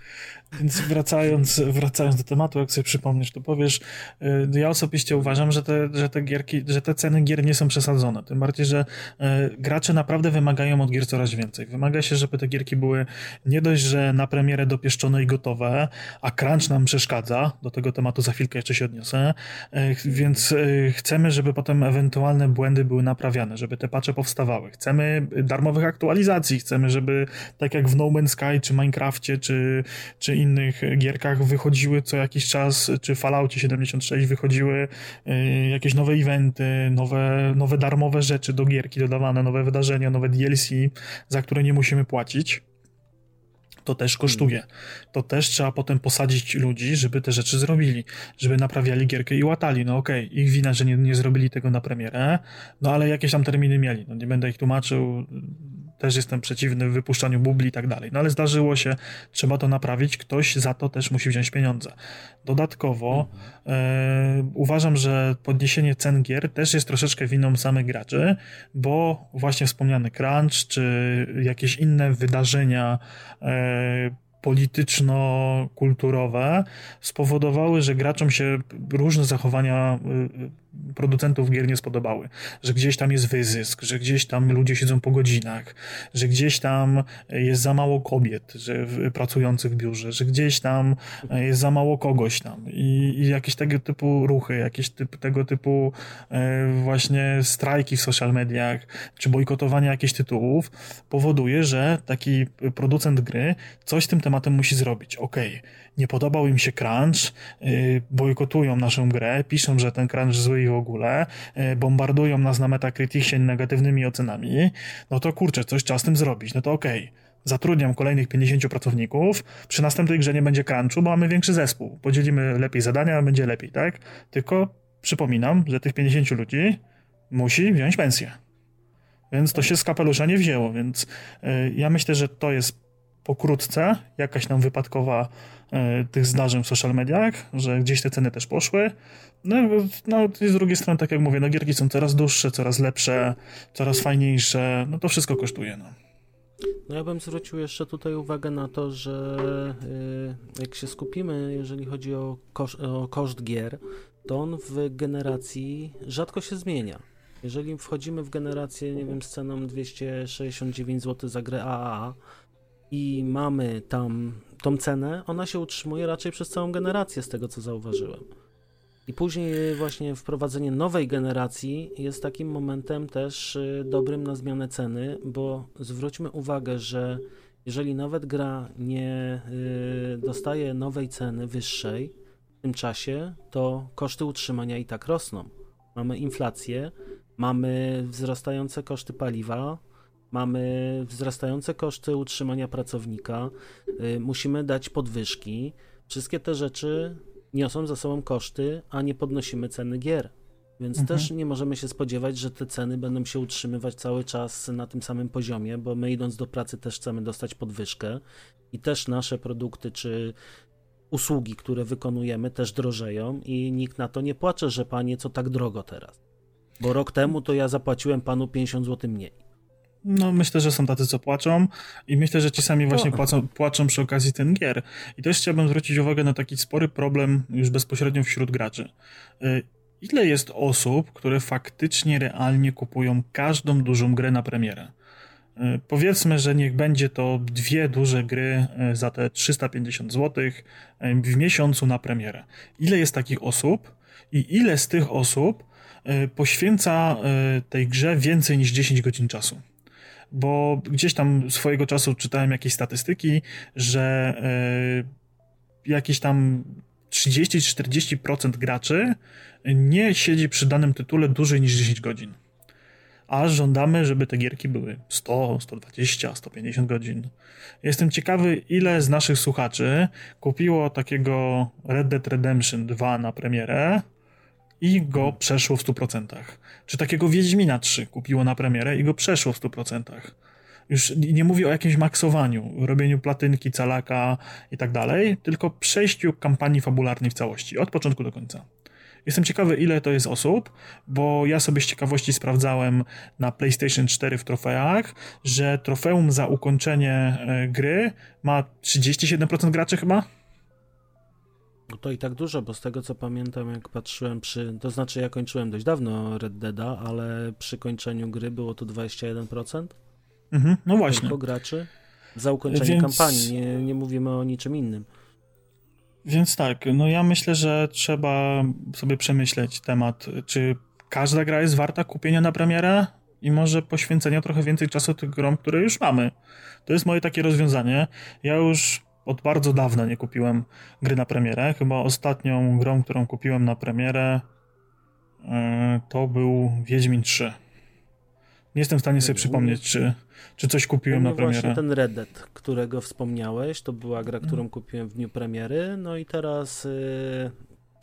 Więc wracając, wracając do tematu, jak sobie przypomnisz, to powiesz, y, ja osobiście uważam, że te, że te gierki, że te ceny gier nie są przesadzone. Tym bardziej, że y, gracze naprawdę wymagają od gier coraz więcej. Wymaga się, żeby te gierki były nie dość, że na premierę dopieszczone i gotowe, a crunch nam przeszkadza, do tego tematu za chwilkę jeszcze się odniosę, y, więc chcemy, żeby potem ewentualne błędy były naprawiane, żeby te patche powstawały. Chcemy darmowych aktualizacji, chcemy, żeby tak jak w No Man's Sky czy Minecrafcie, czy, czy innych gierkach wychodziły co jakiś czas, czy Falloutie 76 wychodziły y, jakieś nowe eventy, nowe, nowe darmowe rzeczy do gierki dodawane, nowe wydarzenia, nowe DLC, za które nie musimy płacić to też kosztuje. To też trzeba potem posadzić ludzi, żeby te rzeczy zrobili, żeby naprawiali gierkę i łatali. No okej, okay, ich wina, że nie, nie zrobili tego na premierę, no ale jakieś tam terminy mieli. No nie będę ich tłumaczył, też jestem przeciwny wypuszczaniu bubli i tak dalej. No ale zdarzyło się, trzeba to naprawić, ktoś za to też musi wziąć pieniądze. Dodatkowo e, uważam, że podniesienie cen gier też jest troszeczkę winą samych graczy, bo właśnie wspomniany crunch, czy jakieś inne wydarzenia e, polityczno-kulturowe spowodowały, że graczom się różne zachowania y, producentów gier nie spodobały. Że gdzieś tam jest wyzysk, że gdzieś tam ludzie siedzą po godzinach, że gdzieś tam jest za mało kobiet że, pracujących w biurze, że gdzieś tam jest za mało kogoś tam i, i jakieś tego typu ruchy, jakieś typ, tego typu e, właśnie strajki w social mediach, czy bojkotowanie jakichś tytułów powoduje, że taki producent gry coś z tym tematem musi zrobić. Ok, nie podobał im się crunch, yy, bojkotują naszą grę, piszą, że ten crunch zły i w ogóle, yy, bombardują nas na Metacriticsie negatywnymi ocenami, no to kurczę, coś trzeba z tym zrobić. No to ok, zatrudniam kolejnych 50 pracowników, przy następnej grze nie będzie crunchu, bo mamy większy zespół. Podzielimy lepiej zadania, będzie lepiej, tak? Tylko przypominam, że tych 50 ludzi musi wziąć pensję. Więc to się z kapelusza nie wzięło, więc yy, ja myślę, że to jest pokrótce jakaś nam wypadkowa e, tych zdarzeń w social mediach, że gdzieś te ceny też poszły. No, no i z drugiej strony, tak jak mówię, no gierki są coraz dłuższe, coraz lepsze, coraz fajniejsze, no to wszystko kosztuje, no. No ja bym zwrócił jeszcze tutaj uwagę na to, że y, jak się skupimy, jeżeli chodzi o, kosz, o koszt gier, to on w generacji rzadko się zmienia. Jeżeli wchodzimy w generację, nie wiem, z ceną 269 zł za grę AAA, i mamy tam tą cenę, ona się utrzymuje raczej przez całą generację, z tego co zauważyłem. I później właśnie wprowadzenie nowej generacji jest takim momentem też y, dobrym na zmianę ceny, bo zwróćmy uwagę, że jeżeli nawet gra nie y, dostaje nowej ceny wyższej w tym czasie, to koszty utrzymania i tak rosną. Mamy inflację, mamy wzrastające koszty paliwa, mamy wzrastające koszty utrzymania pracownika, y, musimy dać podwyżki. Wszystkie te rzeczy niosą za sobą koszty, a nie podnosimy ceny gier. Więc mhm. też nie możemy się spodziewać, że te ceny będą się utrzymywać cały czas na tym samym poziomie, bo my idąc do pracy też chcemy dostać podwyżkę i też nasze produkty czy usługi, które wykonujemy, też drożeją i nikt na to nie płacze, że panie, co tak drogo teraz. Bo rok temu to ja zapłaciłem panu 50 zł mniej. No, myślę, że są tacy, co płaczą i myślę, że ci sami właśnie płacą, płaczą przy okazji ten gier. I też chciałbym zwrócić uwagę na taki spory problem już bezpośrednio wśród graczy. Y, ile jest osób, które faktycznie, realnie kupują każdą dużą grę na premierę? Y, powiedzmy, że niech będzie to dwie duże gry y, za te 350 zł w miesiącu na premierę. Ile jest takich osób i ile z tych osób poświęca tej grze więcej niż 10 godzin czasu? Bo gdzieś tam swojego czasu czytałem jakieś statystyki, że y, jakieś tam 30-40% graczy nie siedzi przy danym tytule dłużej niż 10 godzin. A żądamy, żeby te gierki były 100, 120, 150 godzin. Jestem ciekawy, ile z naszych słuchaczy kupiło takiego Red Dead Redemption 2 na premierę i go przeszło w 100%. Czy takiego Wiedźmina 3 kupiło na premierę i go przeszło w 100%. Już nie mówię o jakimś maksowaniu, robieniu platynki, calaka i tak dalej, tylko przejściu kampanii fabularnej w całości, od początku do końca. Jestem ciekawy, ile to jest osób, bo ja sobie z ciekawości sprawdzałem na PlayStation 4 w trofeach, że trofeum za ukończenie e, gry ma 37% graczy chyba to i tak dużo, bo z tego co pamiętam, jak patrzyłem przy. To znaczy, ja kończyłem dość dawno Red Deada, ale przy kończeniu gry było to 21%. Mhm, no właśnie. Tylko graczy za ukończenie Więc... kampanii. Nie, nie mówimy o niczym innym. Więc tak, no ja myślę, że trzeba sobie przemyśleć temat, czy każda gra jest warta kupienia na premierę i może poświęcenia trochę więcej czasu tych grom, które już mamy. To jest moje takie rozwiązanie. Ja już od bardzo dawna nie kupiłem gry na premierę. Chyba ostatnią grą, którą kupiłem na premierę e, to był Wiedźmin 3. Nie jestem w stanie sobie przypomnieć, czy, czy coś kupiłem na premierę. właśnie ten Red Dead, którego wspomniałeś, to była gra, którą kupiłem w dniu premiery, no i teraz y,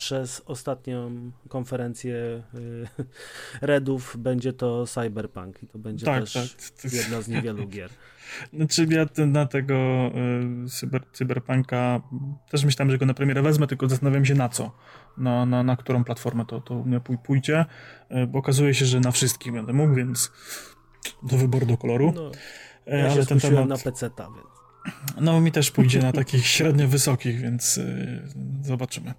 przez ostatnią konferencję y, Redów będzie to Cyberpunk i to będzie tak, też tak. jedna z niewielu gier. Znaczy ja na tego y, cyber, Cyberpunka też myślałem, że go na premierę wezmę, tylko zastanawiam się na co. Na, na, na którą platformę to, to u mnie pójdzie, y, bo okazuje się, że na wszystkich będę mógł, więc do wyboru do koloru. No, ja Ale ten temat na PC-ta, więc. No mi też pójdzie na takich średnio wysokich, więc zobaczymy.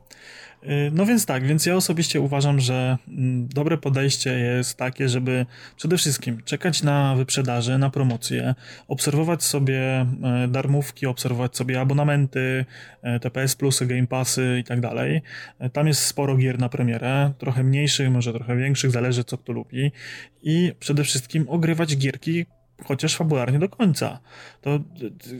Y, no więc tak, więc ja osobiście uważam, że mm, dobre podejście jest takie, żeby przede wszystkim czekać na wyprzedaży, na promocje, obserwować sobie e, darmówki, obserwować sobie abonamenty, e, TPS Plusy, Game Passy i tak dalej. Tam jest sporo gier na premierę, trochę mniejszych, może trochę większych, zależy co kto lubi. I przede wszystkim ogrywać gierki, chociaż fabularnie do końca. To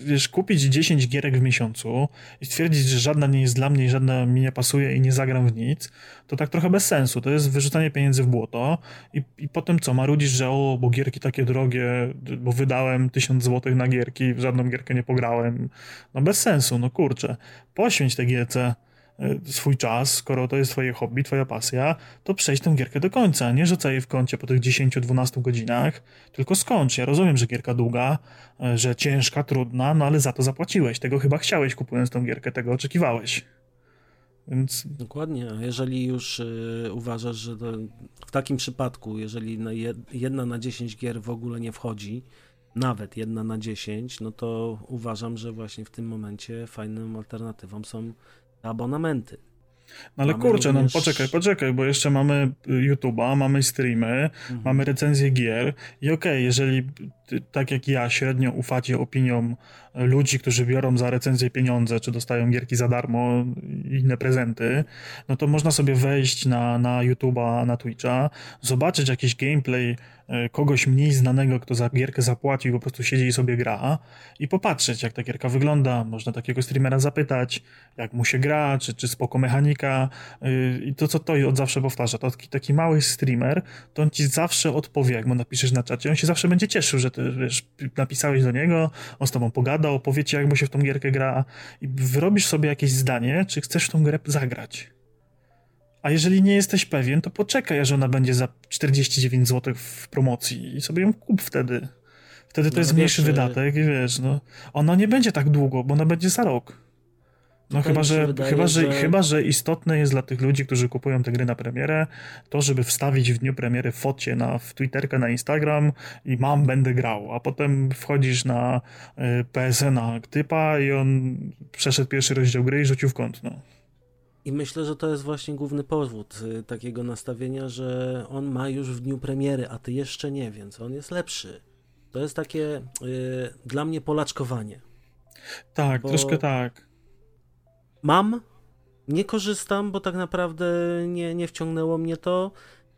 wiesz, kupić 10 gierek w miesiącu i stwierdzić, że żadna nie jest dla mnie i żadna mi nie pasuje i nie zagram w nic, to tak trochę bez sensu. To jest wyrzucanie pieniędzy w błoto i, i potem co, marudzisz, że o, bo gierki takie drogie, bo wydałem 1000 złotych na gierki, w żadną gierkę nie pograłem. No bez sensu, no kurczę. Poświęć te gierce swój czas, skoro to jest twoje hobby, twoja pasja, to przejść tę gierkę do końca. Nie rzucaj jej w kącie po tych 10-12 godzinach, tylko skończ. Ja rozumiem, że gierka długa, e, że ciężka, trudna, no ale za to zapłaciłeś. Tego chyba chciałeś kupując tą gierkę, tego oczekiwałeś. Więc... Dokładnie, jeżeli już y, uważasz, że w takim przypadku, jeżeli na jed, jedna na 10 gier w ogóle nie wchodzi, nawet jedna na 10, no to uważam, że właśnie w tym momencie fajną alternatywą są abonamenty. No ale mamy kurczę, no również... no poczekaj, poczekaj, bo jeszcze mamy YouTube'a, mamy streamy, mhm. mamy recenzje gier i okej, okay, jeżeli tak jak ja średnio ufacie opiniom ludzi, którzy biorą za recenzję pieniądze, czy dostają gierki za darmo i inne prezenty, no to można sobie wejść na, na YouTube'a, na Twitcha, zobaczyć jakiś gameplay kogoś mniej znanego, kto za gierkę zapłacił po prostu siedzi i sobie gra i popatrzeć, jak ta gierka wygląda. Można takiego streamera zapytać, jak mu się gra, czy, czy spoko mechanika e, i to, co to od zawsze powtarza. To taki, taki mały streamer, to on ci zawsze odpowie, jak mu napiszesz na czacie. On się zawsze będzie cieszył, że ty, wiesz, napisałeś do niego, on z tobą pogada, opowie ci, jak mu się w tą gierkę gra i wyrobisz sobie jakieś zdanie, czy chcesz w tą grę zagrać. A jeżeli nie jesteś pewien, to poczekaj, aż ona będzie za 49 zł w promocji i sobie ją kup wtedy. Wtedy to no, jest mniejszy wiesz, wydatek i wiesz, no, ona nie będzie tak długo, bo ona będzie za rok. No chyba że, wydaje, chyba, że, że... chyba, że istotne jest dla tych ludzi, którzy kupują te gry na premierę, to żeby wstawić w dniu premiery focie na w Twitterkę, na Instagram i mam, będę grał, a potem wchodzisz na y, PSN-a typa i on przeszedł pierwszy rozdział gry i rzucił w kąt, no. I myślę, że to jest właśnie główny powód y, takiego nastawienia, że on ma już w dniu premiery, a ty jeszcze nie, więc on jest lepszy. To jest takie y, dla mnie polaczkowanie. Tak, bo... troszkę tak mam, nie korzystam, bo tak naprawdę nie, nie wciągnęło mnie to,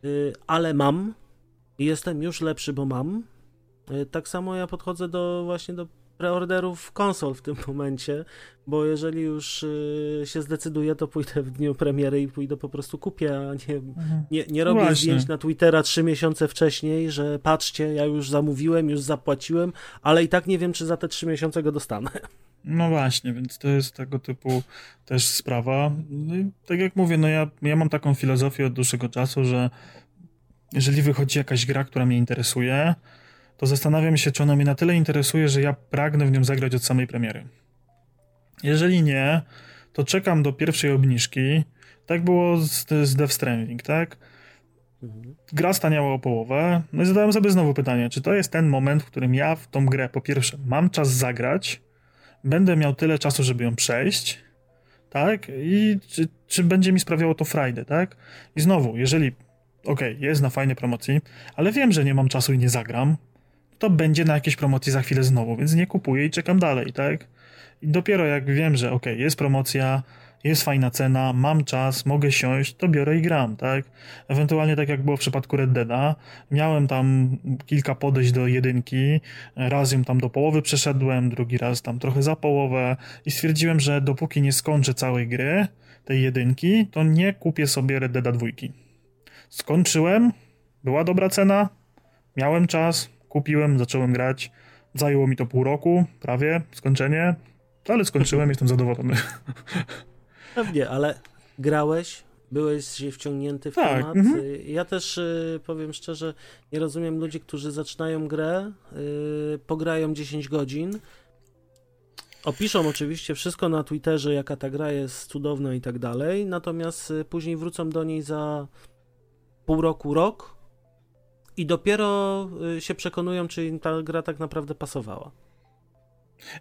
y, ale mam i jestem już lepszy, bo mam. Y, tak samo ja podchodzę do właśnie do preorderów konsol w tym momencie, bo jeżeli już y, się zdecyduję, to pójdę w dniu premiery i pójdę po prostu kupię, a nie, mhm. nie, nie robię Właśnie. zdjęć na Twittera trzy miesiące wcześniej, że patrzcie, ja już zamówiłem, już zapłaciłem, ale i tak nie wiem, czy za te trzy miesiące go dostanę. No właśnie, więc to jest tego typu też sprawa. No i tak jak mówię, no ja, ja mam taką filozofię od dłuższego czasu, że jeżeli wychodzi jakaś gra, która mnie interesuje, to zastanawiam się, czy ona mnie na tyle interesuje, że ja pragnę w nią zagrać od samej premiery. Jeżeli nie, to czekam do pierwszej obniżki. Tak było z, z Death Stranding, tak? Gra staniała o połowę. No i zadałem sobie znowu pytanie, czy to jest ten moment, w którym ja w tą grę po pierwsze mam czas zagrać, będę miał tyle czasu, żeby ją przejść, tak? I czy, czy będzie mi sprawiało to frajdę, tak? I znowu, jeżeli, okej, okay, jest na fajnej promocji, ale wiem, że nie mam czasu i nie zagram, to będzie na jakiejś promocji za chwilę znowu, więc nie kupuję i czekam dalej, tak? I dopiero jak wiem, że okay, jest promocja, jest fajna cena, mam czas, mogę siąść, to biorę i gram, tak? Ewentualnie tak jak było w przypadku Red Deada, miałem tam kilka podejść do jedynki, raz ją tam do połowy przeszedłem, drugi raz tam trochę za połowę i stwierdziłem, że dopóki nie skończę całej gry, tej jedynki, to nie kupię sobie Red Deada dwójki. Skończyłem, była dobra cena, miałem czas, kupiłem, zacząłem grać, zajęło mi to pół roku, prawie, skończenie, ale skończyłem, jestem zadowolony. Pewnie, ale grałeś, byłeś wciągnięty w tak, temat. Mm -hmm. Ja też y, powiem szczerze, nie rozumiem ludzi, którzy zaczynają grę, y, pograją 10 godzin, opiszą oczywiście wszystko na Twitterze, jaka ta gra jest cudowna i tak dalej, natomiast y, później wrócą do niej za pół roku, rok i dopiero y, się przekonują, czy im ta gra tak naprawdę pasowała.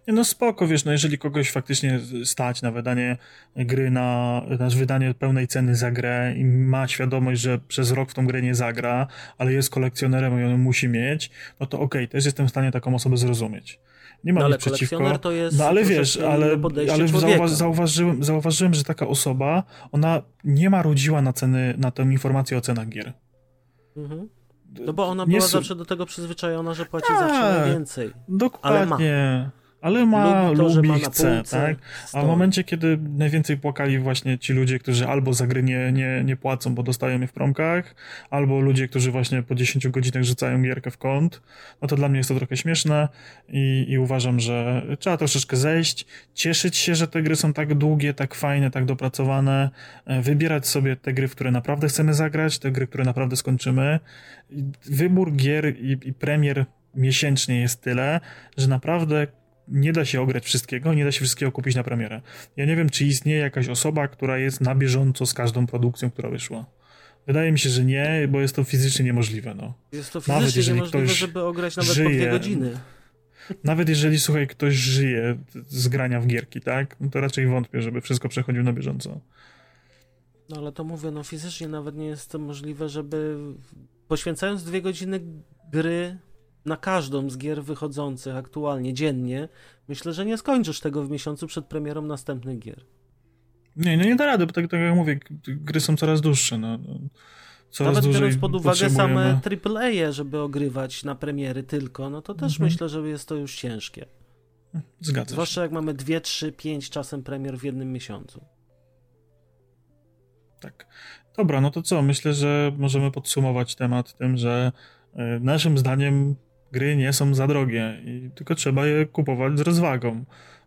No spoko, wiesz, no jeżeli kogoś faktycznie stać na wydanie gry, na, na wydanie pełnej ceny za grę i ma świadomość, że przez rok w tą grę nie zagra, ale jest kolekcjonerem i on musi mieć, no to okej, okay, też jestem w stanie taką osobę zrozumieć. Nie mam no, ale nic przeciwko. To jest no ale wiesz, ale, ale zauwa zauważyłem, zauważyłem, że taka osoba, ona nie ma rodziła na ceny, na tę informację o cenach gier. Mhm. No bo ona była zawsze do tego przyzwyczajona, że płaci zawsze tak, najwięcej. Dokładnie. Ale ma ale ma, lubi, lubi chce, tak? A w momencie, kiedy najwięcej płakali właśnie ci ludzie, którzy albo za gry nie, nie, nie płacą, bo dostają je w promkach, albo ludzie, którzy właśnie po 10 godzinach rzucają gierkę w kąt, no to dla mnie jest to trochę śmieszne i, i uważam, że trzeba troszeczkę zejść, cieszyć się, że te gry są tak długie, tak fajne, tak dopracowane, e, wybierać sobie te gry, w które naprawdę chcemy zagrać, te gry, które naprawdę skończymy. Wybór gier i, i premier miesięcznie jest tyle, że naprawdę nie da się ograć wszystkiego, nie da się wszystkiego kupić na premierę. Ja nie wiem, czy istnieje jakaś osoba, która jest na bieżąco z każdą produkcją, która wyszła. Wydaje mi się, że nie, bo jest to fizycznie niemożliwe. No. Jest to fizycznie nawet jeżeli niemożliwe, ktoś żeby ograć nawet żyje, po dwie godziny. Nawet jeżeli, słuchaj, ktoś żyje z grania w gierki, tak? No to raczej wątpię, żeby wszystko przechodził na bieżąco. No ale to mówię, no fizycznie nawet nie jest to możliwe, żeby poświęcając dwie godziny gry na każdą z gier wychodzących aktualnie dziennie, myślę, że nie skończysz tego w miesiącu przed premierą następnych gier. Nie, no nie da rady, bo tak, tak jak mówię, gry są coraz dłuższe. No. no coraz Nawet biorąc pod uwagę same AAA, żeby ogrywać na premiery tylko, no to też mhm. myślę, że jest to już ciężkie. Zgadza się. Zwłaszcza jak mamy 2, 3, 5 czasem premier w jednym miesiącu. Tak. Dobra, no to co? Myślę, że możemy podsumować temat tym, że e, naszym zdaniem gry nie są za drogie i tylko trzeba je kupować z rozwagą.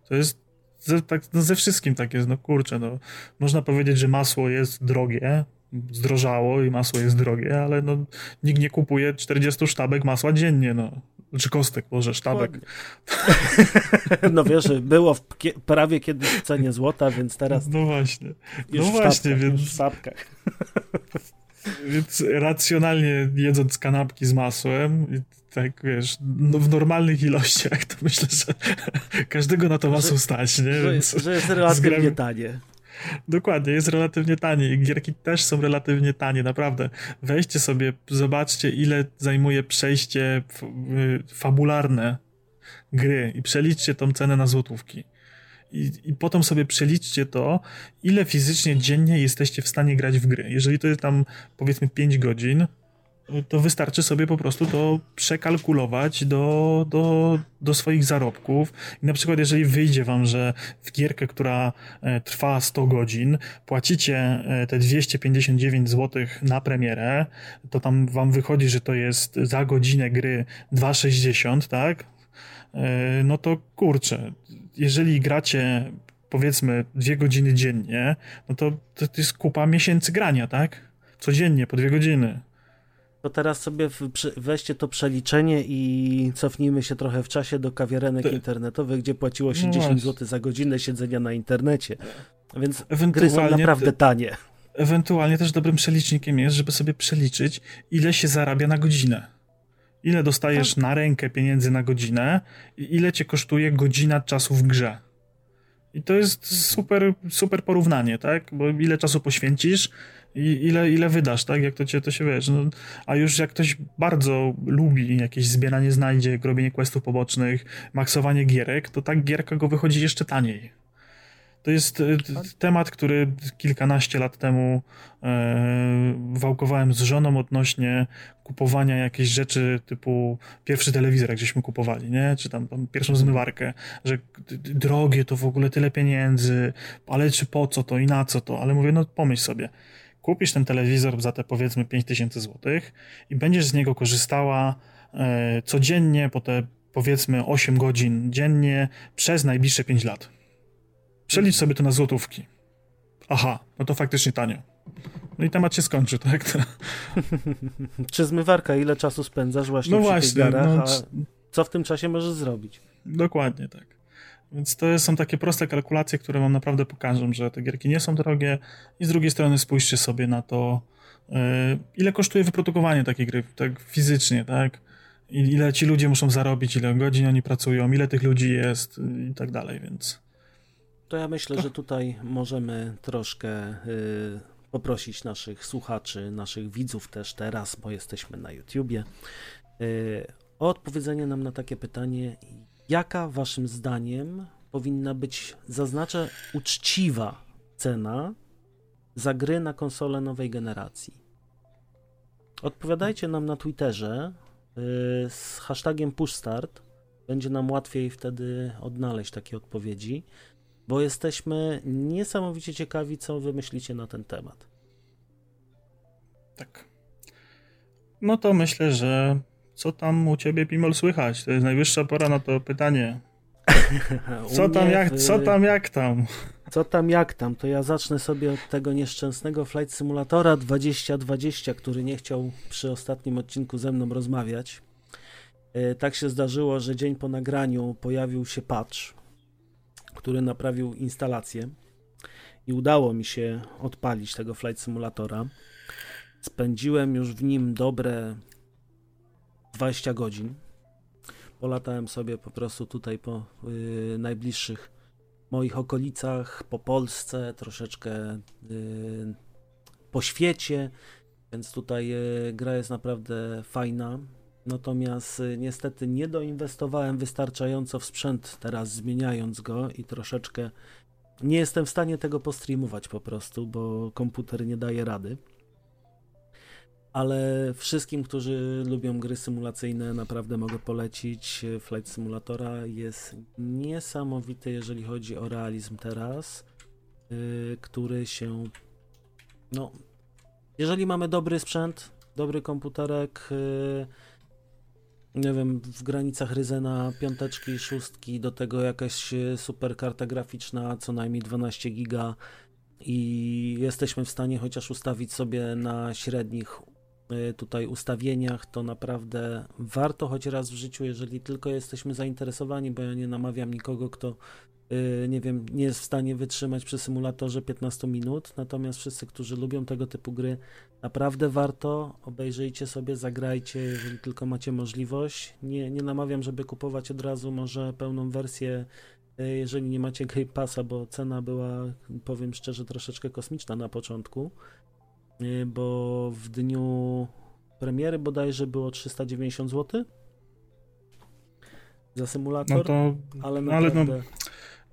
To jest ze, tak, no ze wszystkim tak jest, no kurczę, no, można powiedzieć, że masło jest drogie, zdrożało i masło jest drogie, ale no, nikt nie kupuje 40 sztabek masła dziennie, no. Czy kostek, może sztabek. No wiesz, było w prawie kiedyś w cenie złota, więc teraz. No właśnie. No właśnie, więc. W sztabkach. Więc racjonalnie jedząc kanapki z masłem, tak wiesz, no w normalnych ilościach, to myślę, że każdego na to masło stać, nie? Że, Więc że jest relatywnie tanie. Dokładnie, jest relatywnie tanie i gierki też są relatywnie tanie, naprawdę. Weźcie sobie, zobaczcie ile zajmuje przejście fabularne gry i przeliczcie tą cenę na złotówki. I, I potem sobie przeliczcie to, ile fizycznie dziennie jesteście w stanie grać w gry. Jeżeli to jest tam powiedzmy 5 godzin, to wystarczy sobie po prostu to przekalkulować do, do, do swoich zarobków. I na przykład, jeżeli wyjdzie wam, że w gierkę, która e, trwa 100 godzin, płacicie e, te 259 zł na premierę, to tam wam wychodzi, że to jest za godzinę gry 2,60, tak? E, no to kurczę, jeżeli gracie powiedzmy dwie godziny dziennie, no to, to jest kupa miesięcy grania, tak? Codziennie, po dwie godziny. To teraz sobie weźcie to przeliczenie i cofnijmy się trochę w czasie do kawiarenek to... internetowych, gdzie płaciło się no 10 zł za godzinę siedzenia na internecie. Więc gry są naprawdę tanie. Ewentualnie też dobrym przelicznikiem jest, żeby sobie przeliczyć, ile się zarabia na godzinę. Ile dostajesz tak. na rękę pieniędzy na godzinę i ile cię kosztuje godzina czasu w grze. I to jest super, super porównanie, tak? Bo ile czasu poświęcisz ile, ile wydasz, tak? Jak to cię, to się wiesz. No, a już jak ktoś bardzo lubi jakieś zbieranie znajdzie, robienie questów pobocznych, maksowanie gierek, to tak gierka go wychodzi jeszcze taniej To jest e, temat, który kilkanaście lat temu e, wałkowałem z żoną odnośnie kupowania jakichś rzeczy typu pierwszy telewizor, jak żeśmy kupowali, nie? Czy tam, tam pierwszą zmywarkę, że drogie to w ogóle tyle pieniędzy, ale czy po co to i na co to? Ale mówię, no pomyśl sobie, kupisz ten telewizor za te powiedzmy 5000 zł i będziesz z niego korzystała e, codziennie po te powiedzmy 8 godzin dziennie przez najbliższe 5 lat. Przelicz sobie to na złotówki. Aha, no to faktycznie tanio. No i temat się skończy, tak? Czy zmywarka, ile czasu spędzasz właśnie no przy właśnie, tych garach, no, a co w tym czasie możesz zrobić? Dokładnie tak. Więc to są takie proste kalkulacje, które wam naprawdę pokażą, że te gierki nie są drogie i z drugiej strony spójrzcie sobie na to, yy, ile kosztuje wyprodukowanie takiej gry, tak fizycznie, tak? Ile ci ludzie muszą zarobić, ile godzin oni pracują, ile tych ludzi jest i tak dalej, więc... To ja myślę, że tutaj możemy troszkę yy, poprosić naszych słuchaczy, naszych widzów też teraz, bo jesteśmy na YouTubie, yy, o odpowiedzenie nam na takie pytanie, jaka waszym zdaniem powinna być, zaznaczę, uczciwa cena za gry na konsolę nowej generacji? Odpowiadajcie nam na Twitterze yy, z hashtagiem pushstart. Będzie nam łatwiej wtedy odnaleźć takie odpowiedzi bo jesteśmy niesamowicie ciekawi, co wymyślicie na ten temat. Tak. No to myślę, że co tam u ciebie, Pimol, słychać? To jest najwyższa pora na to pytanie. Co tam, jak, co tam, jak tam? Co tam, jak tam? To ja zacznę sobie od tego nieszczęsnego Flight Simulatora 2020, który nie chciał przy ostatnim odcinku ze mną rozmawiać. E, tak się zdarzyło, że dzień po nagraniu pojawił się patch, który naprawił instalację i udało mi się odpalić tego Flight Simulatora. Spędziłem już w nim dobre 20 godzin. Polatałem sobie po prostu tutaj po yy, najbliższych moich okolicach, po Polsce, troszeczkę yy, po świecie, więc tutaj yy, gra jest naprawdę fajna. Natomiast y, niestety nie doinwestowałem wystarczająco w sprzęt teraz zmieniając go i troszeczkę nie jestem w stanie tego postreamować po prostu, bo komputer nie daje rady. Ale wszystkim, którzy lubią gry symulacyjne, naprawdę mogę polecić. Flight Simulatora jest niesamowity, jeżeli chodzi o realizm teraz, yy, który się. No, jeżeli mamy dobry sprzęt, dobry komputerek. Yy, nie wiem, w granicach Ryzena piąteczki, szóstki, do tego jakaś e, super karta graficzna, co najmniej 12 giga i jesteśmy w stanie chociaż ustawić sobie na średnich e, tutaj ustawieniach, to naprawdę warto choć raz w życiu, jeżeli tylko jesteśmy zainteresowani, bo ja nie namawiam nikogo, kto Y, nie wiem, nie jest w stanie wytrzymać przy symulatorze 15 minut, natomiast wszyscy, którzy lubią tego typu gry, naprawdę warto, obejrzyjcie sobie, zagrajcie, jeżeli tylko macie możliwość. Nie, nie namawiam, żeby kupować od razu może pełną wersję, y, jeżeli nie macie Game Passa, bo cena była, powiem szczerze, troszeczkę kosmiczna na początku, y, bo w dniu premiery bodajże było 390 zł za symulator, no to, ale naprawdę... Ale no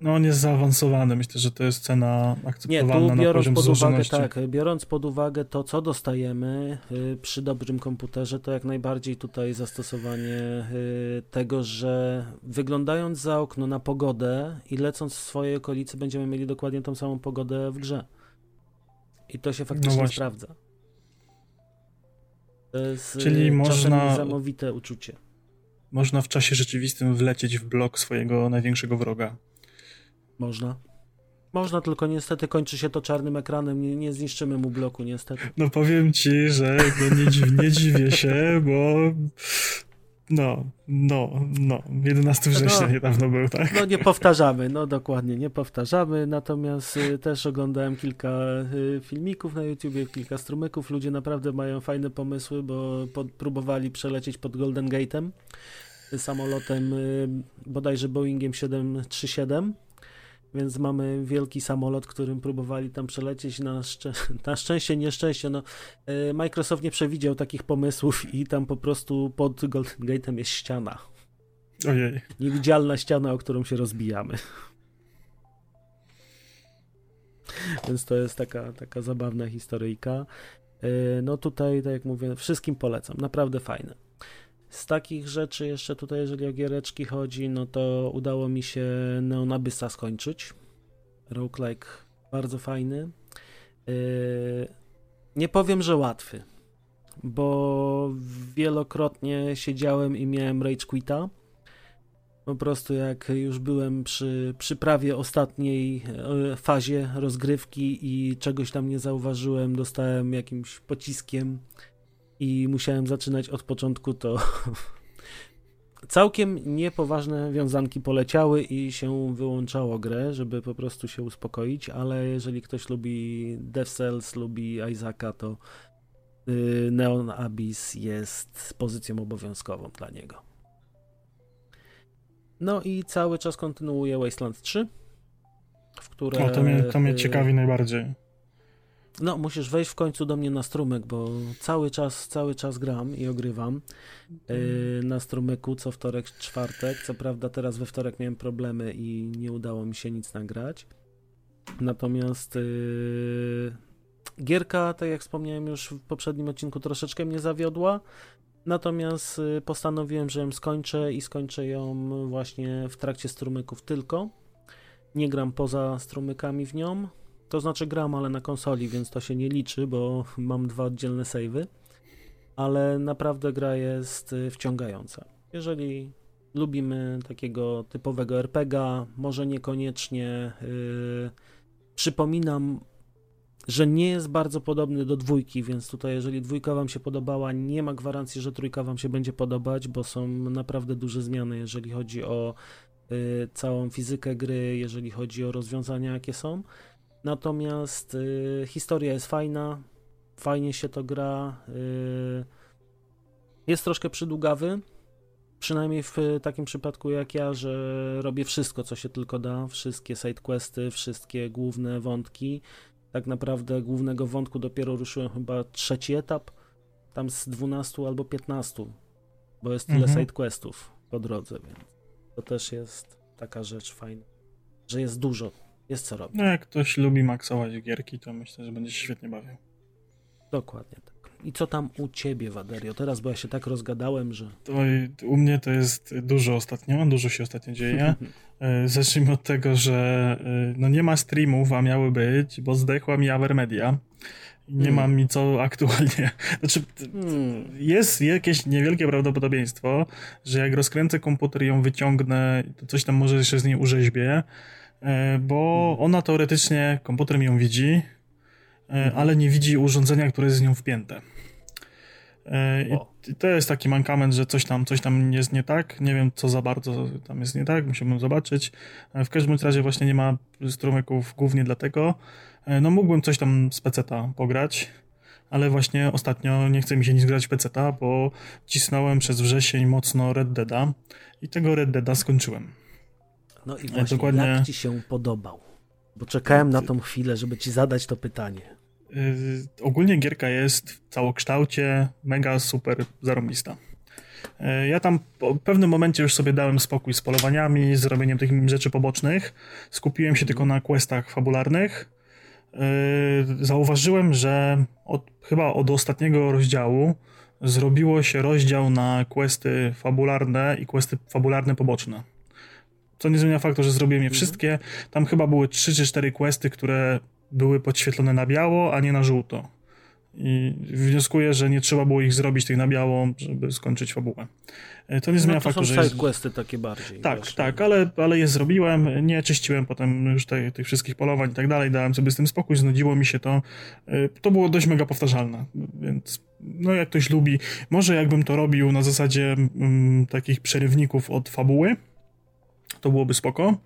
no on jest zaawansowany. Myślę, że to jest cena akceptowalna Nie, tu biorąc na poziom pod uwagę, tak, biorąc pod uwagę to, co dostajemy y, przy dobrym komputerze, to jak najbardziej tutaj zastosowanie y, tego, że wyglądając za okno na pogodę i lecąc w swojej okolicy będziemy mieli dokładnie tą samą pogodę w grze. I to się faktycznie no sprawdza. To jest Czyli y, można... niesamowite uczucie. Można w czasie rzeczywistym wlecieć w blok swojego największego wroga. Można. Można, tylko niestety kończy się to czarnym ekranem, nie, nie zniszczymy mu bloku, niestety. No powiem ci, że no nie, dziw, nie dziwię się, bo no, no, no, 11 września no, niedawno był, tak? No nie powtarzamy, no dokładnie, nie powtarzamy, natomiast y, też oglądałem kilka y, filmików na YouTubie, kilka strumyków, ludzie naprawdę mają fajne pomysły, bo pod, próbowali przelecieć pod Golden Gate'em samolotem y, bodajże Boeingiem 737 więc mamy wielki samolot, którym próbowali tam przelecieć. Na, szczę na szczęście, nieszczęście, no, e, Microsoft nie przewidział takich pomysłów i tam po prostu pod Golden Gate'em jest ściana. Ojej. Niewidzialna ściana, o którą się rozbijamy. Więc to jest taka, taka zabawna historyjka. No tutaj, tak jak mówię, wszystkim polecam, naprawdę fajne. Z takich rzeczy jeszcze tutaj, jeżeli o giereczki chodzi, no to udało mi się Neon Abyssa skończyć. Roguelike bardzo fajny. Nie powiem, że łatwy, bo wielokrotnie siedziałem i miałem rage quita. Po prostu jak już byłem przy, przy prawie ostatniej e, fazie rozgrywki i czegoś tam nie zauważyłem, dostałem jakimś pociskiem i musiałem zaczynać od początku, to całkiem niepoważne wiązanki poleciały i się wyłączało grę, żeby po prostu się uspokoić, ale jeżeli ktoś lubi Death Cells, lubi Isaaca, to y, Neon Abyss jest pozycją obowiązkową dla niego. No i cały czas kontynuuje Wasteland 3, w które... O, to mnie, to mnie y, ciekawi najbardziej. No, musisz wejść w końcu do mnie na strumyk, bo cały czas, cały czas gram i ogrywam yy, na strumyku co wtorek, czwartek. Co prawda teraz we wtorek miałem problemy i nie udało mi się nic nagrać. Natomiast yy, gierka, tak jak wspomniałem już w poprzednim odcinku, troszeczkę mnie zawiodła. Natomiast yy, postanowiłem, że ją skończę i skończę ją właśnie w trakcie strumyków tylko. Nie gram poza strumykami w nią to znaczy gram, ale na konsoli, więc to się nie liczy, bo mam dwa oddzielne savey. Ale naprawdę gra jest y, wciągająca. Jeżeli lubimy takiego typowego RPGa, może niekoniecznie yy, przypominam, że nie jest bardzo podobny do dwójki, więc tutaj jeżeli dwójka wam się podobała, nie ma gwarancji, że trójka wam się będzie podobać, bo są naprawdę duże zmiany, jeżeli chodzi o yy, całą fizykę gry, jeżeli chodzi o rozwiązania, jakie są. Natomiast y, historia jest fajna, fajnie się to gra. Y, jest troszkę przydługawy, przynajmniej w takim przypadku jak ja, że robię wszystko, co się tylko da, wszystkie sidequesty, wszystkie główne wątki. Tak naprawdę głównego wątku dopiero ruszyłem chyba trzeci etap, tam z 12 albo 15, bo jest tyle mhm. sidequestów po drodze, więc to też jest taka rzecz fajna, że jest dużo jest co robić. No jak ktoś lubi maksować gierki, to myślę, że będzie się świetnie bawił. Dokładnie tak. I co tam u ciebie, Waderio? Teraz, bo ja się tak rozgadałem, że... To, u mnie to jest dużo ostatnio, dużo się ostatnio dzieje. E, zacznijmy od tego, że e, no nie ma streamów, a miały być, bo zdechła mi Avermedia. Nie hmm. mam mi co aktualnie. Znaczy, hmm. jest jakieś niewielkie prawdopodobieństwo, że jak rozkręcę komputer i ją wyciągnę, to coś tam może jeszcze z niej urzeźbię. E, bo ona teoretycznie, komputer mi ją widzi, e, ale nie widzi urządzenia, które jest z nią wpięte. E, I to jest taki mankament, że coś tam, coś tam jest nie tak. Nie wiem, co za bardzo tam jest nie tak, musiałbym zobaczyć. W każdym razie właśnie nie ma strumyków głównie dlatego. No mógłbym coś tam z peceta pograć, ale właśnie ostatnio nie chce mi się nic grać w peceta, bo cisnąłem przez wrzesień mocno Red Deada i tego Red Deada skończyłem. No i właśnie, Dokładnie... jak ci się podobał? Bo czekałem na tą chwilę, żeby ci zadać to pytanie. Yy, ogólnie gierka jest w całokształcie mega super zarobista. Yy, ja tam w pewnym momencie już sobie dałem spokój z polowaniami, z robieniem tych rzeczy pobocznych. Skupiłem się tylko na questach fabularnych. Yy, zauważyłem, że od, chyba od ostatniego rozdziału zrobiło się rozdział na questy fabularne i questy fabularne poboczne co nie zmienia faktu, że zrobiłem je mhm. wszystkie. Tam chyba były 3 czy 4 questy, które były podświetlone na biało, a nie na żółto. I wnioskuję, że nie trzeba było ich zrobić tych na biało, żeby skończyć fabułę. E, to nie zmienia no to faktu, są że. Jest... questy takie bardziej. Tak, właśnie. tak, ale, ale je zrobiłem. Nie czyściłem potem już te, tych wszystkich polowań i tak dalej. Dałem sobie z tym spokój, znudziło mi się to. E, to było dość mega powtarzalne, więc no jak ktoś lubi, może jakbym to robił na zasadzie mm, takich przerywników od fabuły to byłoby spoko,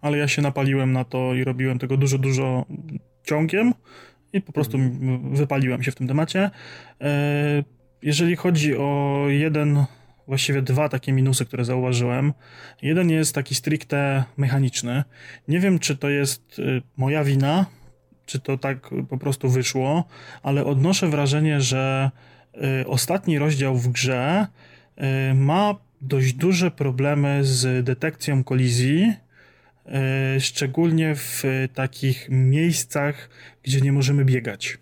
ale ja się napaliłem na to i robiłem tego dużo, dużo ciągiem i po prostu wypaliłem się w tym temacie. E, jeżeli chodzi o jeden, właściwie dwa takie minusy, które zauważyłem. Jeden jest taki stricte mechaniczny. Nie wiem, czy to jest y, moja wina, czy to tak po prostu wyszło, ale odnoszę wrażenie, że y, ostatni rozdział w grze y, ma dość duże problemy z detekcją kolizji e, szczególnie w takich miejscach, gdzie nie możemy biegać.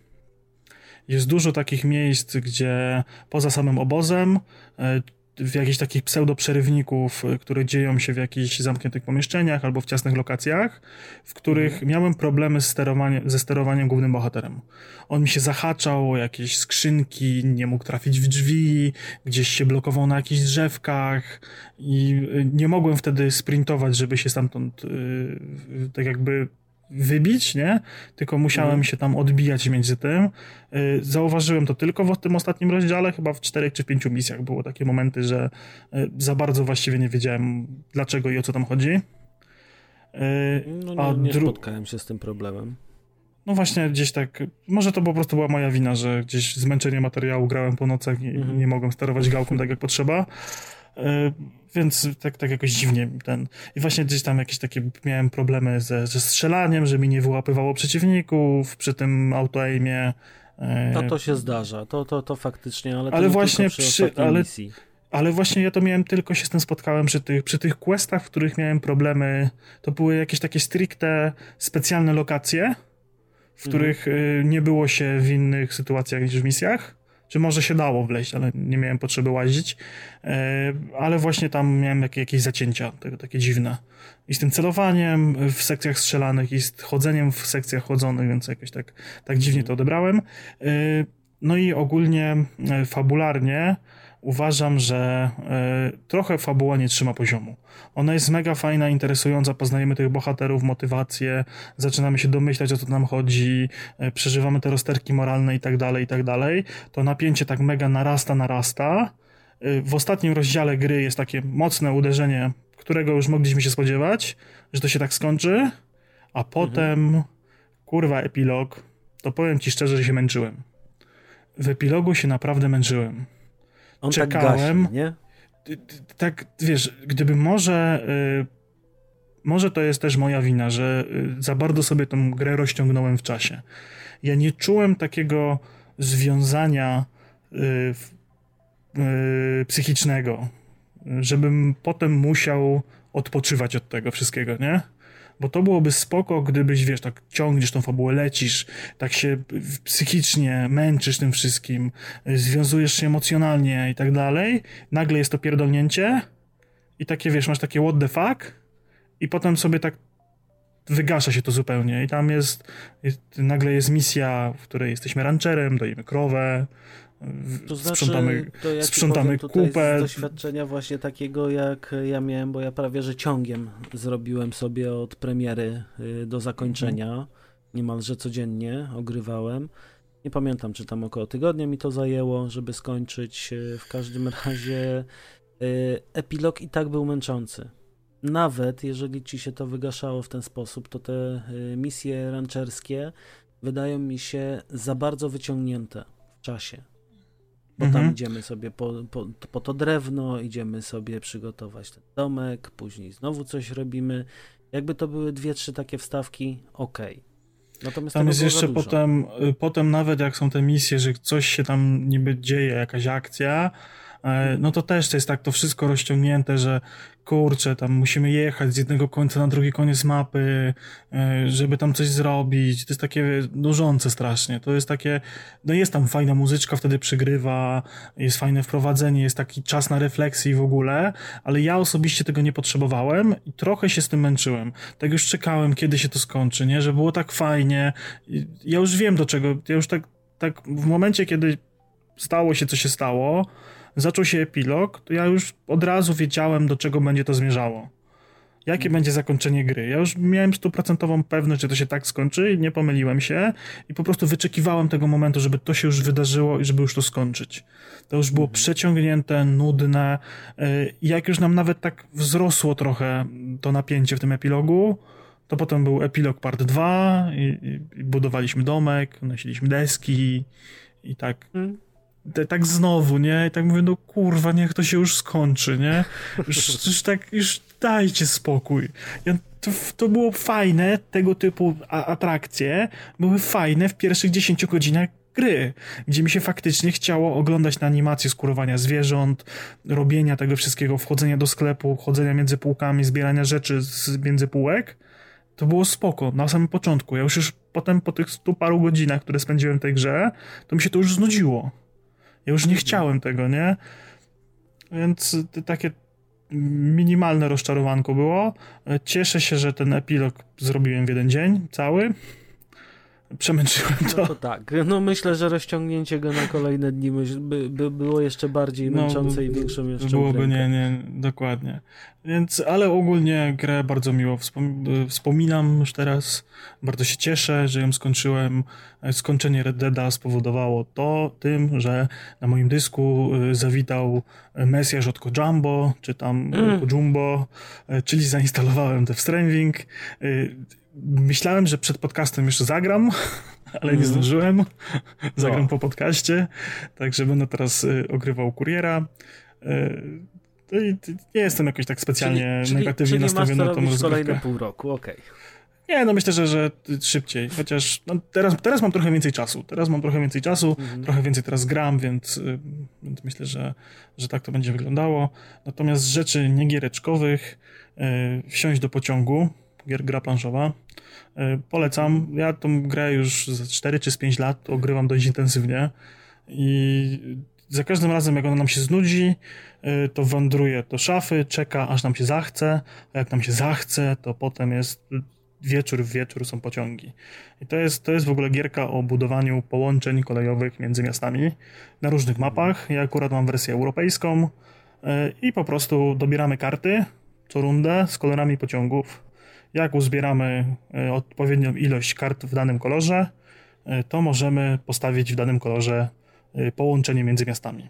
Jest dużo takich miejsc, gdzie poza samym obozem e, w jakichś takich pseudo-przerywników, y, które dzieją się w jakichś zamkniętych pomieszczeniach albo w ciasnych lokacjach, w których mhm. miałem problemy z sterowaniem, ze sterowaniem głównym bohaterem. On mi się zahaczał o jakieś skrzynki, nie mógł trafić w drzwi, gdzieś się blokował na jakichś drzewkach i y, nie mogłem wtedy sprintować, żeby się stamtąd yy, tak jakby wybić, nie? Tylko musiałem mm. się tam odbijać między tym. Y, zauważyłem to tylko w tym ostatnim rozdziale, chyba w czterech czy pięciu misjach było takie momenty, że y, za bardzo właściwie nie wiedziałem dlaczego i o co tam chodzi. Y, no nie, A nie spotkałem się z tym problemem. No właśnie gdzieś tak, może to po prostu była moja wina, że gdzieś zmęczenie materiału grałem po nocach i mm. nie mogłem sterować gałką tak jak potrzeba. Więc tak, tak jakoś dziwnie ten. I właśnie gdzieś tam jakieś takie miałem problemy ze, ze strzelaniem, że mi nie wyłapywało przeciwników przy tym auto-aimie. To to się zdarza, to, to, to faktycznie, ale, ale właśnie przy, przy ale, misji. ale właśnie ja to miałem tylko się z tym spotkałem przy tych, przy tych questach, w których miałem problemy. To były jakieś takie stricte specjalne lokacje, w mhm. których mhm. nie było się w innych sytuacjach niż w misjach. Czy może się dało wleźć, ale nie miałem potrzeby łazić. E, ale właśnie tam miałem jakieś zacięcia, takie dziwne. I z tym celowaniem w sekcjach strzelanych, i z chodzeniem w sekcjach chodzonych, więc jakoś tak, tak dziwnie to odebrałem. E, no i ogólnie e, fabularnie uważam, że y, trochę fabuła nie trzyma poziomu. Ona jest mega fajna, interesująca, poznajemy tych bohaterów, motywacje, zaczynamy się domyślać, o co nam chodzi, y, przeżywamy te rozterki moralne i tak dalej, i tak dalej. To napięcie tak mega narasta, narasta. Y, w ostatnim rozdziale gry jest takie mocne uderzenie, którego już mogliśmy się spodziewać, że to się tak skończy, a potem, mhm. kurwa, epilog, to powiem ci szczerze, że się męczyłem. W epilogu się naprawdę męczyłem on tak czekałem. Tak, gasi, nie? tak wiesz, gdyby może. Y, może to jest też moja wina, że y, za bardzo sobie tą grę rozciągnąłem w czasie. Ja nie czułem takiego związania y, psychicznego, żebym potem musiał odpoczywać od tego wszystkiego, nie? Bo to byłoby spoko, gdybyś, wiesz, tak ciągniesz tą fabułę, lecisz, tak się psychicznie męczysz tym wszystkim, związujesz się emocjonalnie i tak dalej, nagle jest to pierdolnięcie i takie, wiesz, masz takie what the fuck i potem sobie tak wygasza się to zupełnie. I tam jest, jest nagle jest misja, w której jesteśmy rancherem, dajemy krowę, to znaczy, sprzątamy, to ja sprzątamy kupę. Z doświadczenia właśnie takiego, jak ja miałem, bo ja prawie że ciągiem zrobiłem sobie od premiery y, do zakończenia. Mhm. Niemalże codziennie ogrywałem. Nie pamiętam, czy tam około tygodnia mi to zajęło, żeby skończyć. Y, w każdym razie y, epilog i tak był męczący. Nawet jeżeli ci się to wygaszało w ten sposób, to te misje rancherskie wydają mi się za bardzo wyciągnięte w czasie bo mhm. tam idziemy sobie po, po, po, to drewno, idziemy sobie przygotować ten domek, później znowu coś robimy. Jakby to były dwie, trzy takie wstawki, ok. Natomiast tam jest jeszcze potem, y, potem nawet jak są te misje, że coś się tam niby dzieje, jakaś akcja, no to też to jest tak to wszystko rozciągnięte, że kurczę, tam musimy jechać z jednego końca na drugi koniec mapy, e, żeby tam coś zrobić. To jest takie nużące strasznie. To jest takie, no jest tam fajna muzyczka, wtedy przygrywa, jest fajne wprowadzenie, jest taki czas na refleksję w ogóle, ale ja osobiście tego nie potrzebowałem i trochę się z tym męczyłem. Tak już czekałem, kiedy się to skończy, nie? Że było tak fajnie. Ja już wiem do czego, ja już tak, tak w momencie, kiedy stało się, co się stało, zaczął się epilog, to ja już od razu wiedziałem, do czego będzie to zmierzało. Jakie będzie zakończenie gry? Ja już miałem stuprocentową pewność, że to się tak skończy i nie pomyliłem się i po prostu wyczekiwałem tego momentu, żeby to się już wydarzyło i żeby już to skończyć. To już było mhm. przeciągnięte, nudne. Y, jak już nam nawet tak wzrosło trochę to napięcie w tym epilogu, to potem był epilog part 2 i, i budowaliśmy domek, nosiliśmy deski i tak. Mhm tak znowu, nie? I tak mówię, no kurwa, niech to się już skończy, nie? Już, już tak, już dajcie spokój. Ja, to, to było fajne, tego typu atrakcje były fajne w pierwszych 10 godzinach gry, gdzie mi się faktycznie chciało oglądać na animację skurowania zwierząt, robienia tego wszystkiego, wchodzenia do sklepu, chodzenia między półkami, zbierania rzeczy z między półek, to było spoko na samym początku. Ja już, już potem po tych stu paru godzinach, które spędziłem w tej grze, to mi się to już znudziło. Ja już nie chciałem tego, nie? Więc takie minimalne rozczarowanko było. Cieszę się, że ten epilog zrobiłem w jeden dzień, cały przemęczyłem to. No to tak, no myślę, że rozciągnięcie go na kolejne dni by, by było jeszcze bardziej no, męczące no, i większą jeszcze Byłoby, nie, nie, dokładnie. Więc, ale ogólnie grę bardzo miło wspom wspominam już teraz. Bardzo się cieszę, że ją skończyłem. Skończenie Red Deada spowodowało to tym, że na moim dysku y, zawitał Mesjasz od Kojambo, czy tam mm. Kojumbo, y, czyli zainstalowałem Death Stranding y, Myślałem, że przed podcastem jeszcze zagram, ale nie mhm. zdążyłem. Zagram no. po podcaście, także będę teraz y, ogrywał kuriera. Y, nie jestem jakoś tak specjalnie czyli, negatywnie czyli nastawiony na tą rozgrywkę. kolejne pół roku, okej. Okay. Nie, no myślę, że, że szybciej, chociaż no teraz, teraz mam trochę więcej czasu. Teraz mam trochę więcej czasu, mhm. trochę więcej teraz gram, więc, y, więc, myślę, że, że tak to będzie wyglądało. Natomiast z rzeczy niegiereczkowych, wsiąść do pociągu, gier, gra planszowa. E, polecam. Ja tą grę już z 4 czy z 5 lat ogrywam dość intensywnie i za każdym razem, jak ona nam się znudzi, e, to wędruje do szafy, czeka, aż nam się zachce, a jak nam się zachce, to potem jest wieczór w wieczór są pociągi. I to jest, to jest w ogóle gierka o budowaniu połączeń kolejowych między miastami na różnych mapach. Ja akurat mam wersję europejską e, i po prostu dobieramy karty co rundę z kolorami pociągów jak uzbieramy e, odpowiednią ilość kart w danym kolorze, e, to możemy postawić w danym kolorze e, połączenie między miastami.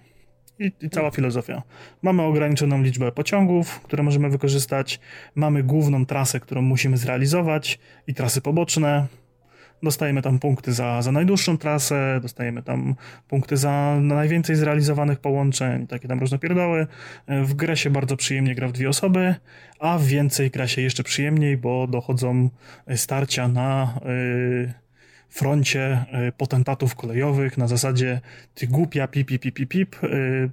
I, I, cała filozofia. Mamy ograniczoną liczbę pociągów, które możemy wykorzystać, mamy główną trasę, którą musimy zrealizować i trasy poboczne, Dostajemy tam punkty za, za najdłuższą trasę, dostajemy tam punkty za najwięcej zrealizowanych połączeń, takie tam różne pierdoły. W grę się bardzo przyjemnie gra w dwie osoby, a więcej gra się jeszcze przyjemniej, bo dochodzą starcia na... Yy, froncie y, potentatów kolejowych na zasadzie ty głupia pip, pip, pip, pip,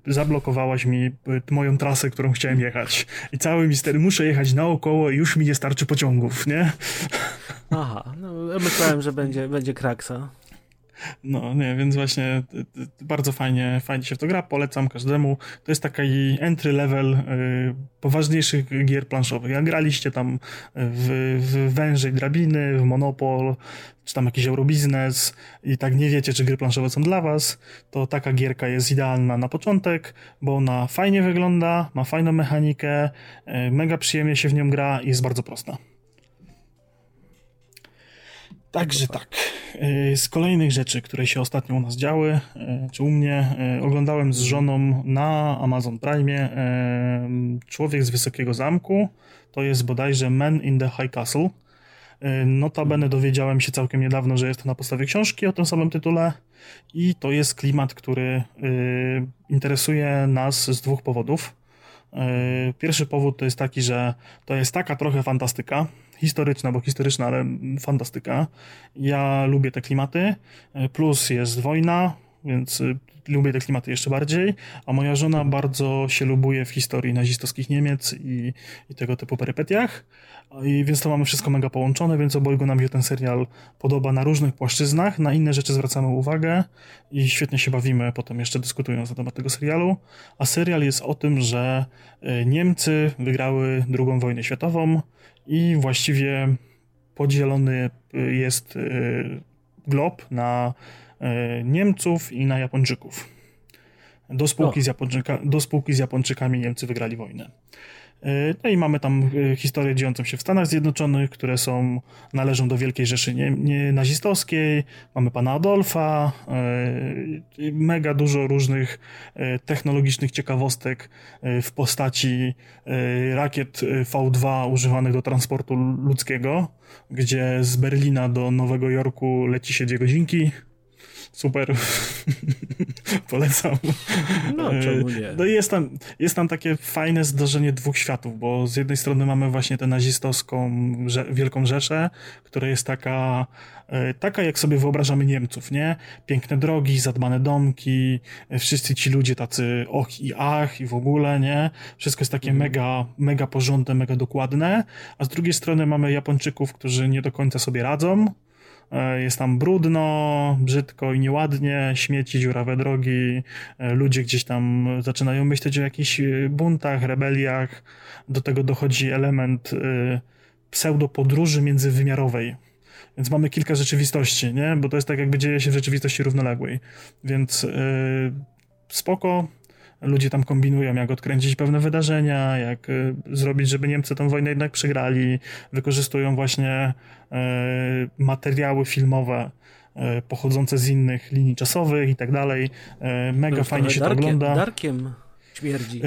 zablokowałaś mi y, moją trasę, którą chciałem jechać. I cały mister, muszę jechać naokoło i już mi nie starczy pociągów, nie? Aha, no myślałem, że będzie, będzie kraksa. No, nie, więc właśnie bardzo fajnie, fajnie się w to gra, polecam każdemu. To jest taki entry level y, poważniejszych gier planszowych. Jak graliście tam w, w Wężej Drabiny, w Monopol, czy tam jakiś Eurobiznes i tak nie wiecie, czy gry planszowe są dla was, to taka gierka jest idealna na początek, bo ona fajnie wygląda, ma fajną mechanikę, y, mega przyjemnie się w nią gra i jest bardzo prosta. Także tak. Y, z kolejnych rzeczy, które się ostatnio u nas działy, y, czy u mnie, y, oglądałem z żoną na Amazon Prime Człowiek z Wysokiego Zamku. To jest bodajże Man in the High Castle. Notabene dowiedziałem się całkiem niedawno, że jest to na podstawie książki o tym samym tytule i to jest klimat, który interesuje nas z dwóch powodów. Pierwszy powód to jest taki, że to jest taka trochę fantastyka, historyczna, bo historyczna, ale fantastyka. Ja lubię te klimaty, plus jest wojna, więc y, lubię te klimaty jeszcze bardziej, a moja żona bardzo się lubuje w historii nazistowskich Niemiec i, i tego typu perypetiach, I więc to mamy wszystko mega połączone, więc obojgu nam się ten serial podoba na różnych płaszczyznach, na inne rzeczy zwracamy uwagę i świetnie się bawimy potem jeszcze dyskutując na temat tego serialu, a serial jest o tym, że y, Niemcy wygrały II wojnę światową, i właściwie podzielony y, jest glob na Niemców i na Japończyków. Do spółki, z Japończyka, do spółki z Japończykami Niemcy wygrali wojnę. E, no i mamy tam e, historię dziejącą się w Stanach Zjednoczonych, które są, należą do Wielkiej Rzeszy nie, nie nazistowskiej. Mamy pana Adolfa, e, mega dużo różnych technologicznych ciekawostek w postaci rakiet V2 używanych do transportu ludzkiego, gdzie z Berlina do Nowego Jorku leci się dwie godzinki super. Polecam. No, czemu nie? No i jest tam, jest tam takie fajne zdarzenie dwóch światów, bo z jednej strony mamy właśnie tę nazistowską Wielką Rzeszę, która jest taka, e, taka jak sobie wyobrażamy Niemców, nie? Piękne drogi, zadbane domki, e, wszyscy ci ludzie tacy och i ach i w ogóle, nie? Wszystko jest takie mhm. mega, mega porządne, mega dokładne, a z drugiej strony mamy Japończyków, którzy nie do końca sobie radzą, E, jest tam brudno, brzydko i nieładnie, śmieci, dziurawe drogi, e, ludzie gdzieś tam zaczynają myśleć o jakichś e, buntach, rebeliach. Do tego dochodzi element pseudo-podróży międzywymiarowej. Więc mamy kilka rzeczywistości, nie? Bo to jest tak, jakby dzieje się w rzeczywistości równoległej. Więc spoko, ludzie tam kombinują, jak odkręcić pewne wydarzenia, jak y, zrobić, żeby Niemcy tę wojnę jednak przegrali. Wykorzystują właśnie y, materiały filmowe y, pochodzące z innych linii czasowych i tak dalej. Mega no, fajnie się darkiem, to ogląda. Darkiem śmierdzi.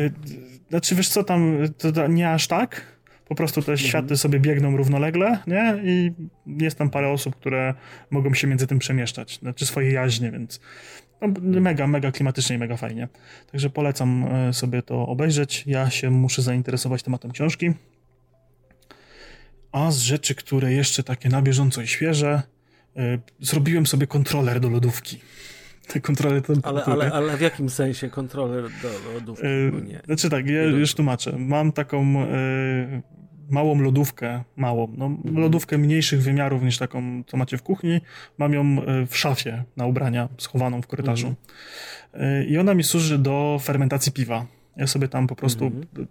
Znaczy, wiesz co, tam to nie aż tak, po prostu te mhm. światy sobie biegną równolegle, nie? I jest tam parę osób, które mogą się między tym przemieszczać, znaczy swoje jaźnie, więc mega, mega klimatycznie i mega fajnie. Także polecam e, sobie to obejrzeć. Ja się muszę zainteresować tematem książki. A z rzeczy, które jeszcze takie na bieżąco i świeże, e, zrobiłem sobie kontroler do lodówki. Te kontroler to ale, ale, ale w jakim sensie kontroler do lodówki? Yy, nie. Znaczy tak, ja już tłumaczę. Mam taką małą lodówkę, małą, no, mhm. lodówkę mniejszych wymiarów niż taką, co macie w kuchni. Mam ją e, w szafie na ubrania, schowaną w korytarzu. Mhm. I ona mi służy do fermentacji piwa. Ja sobie tam po prostu. Mhm.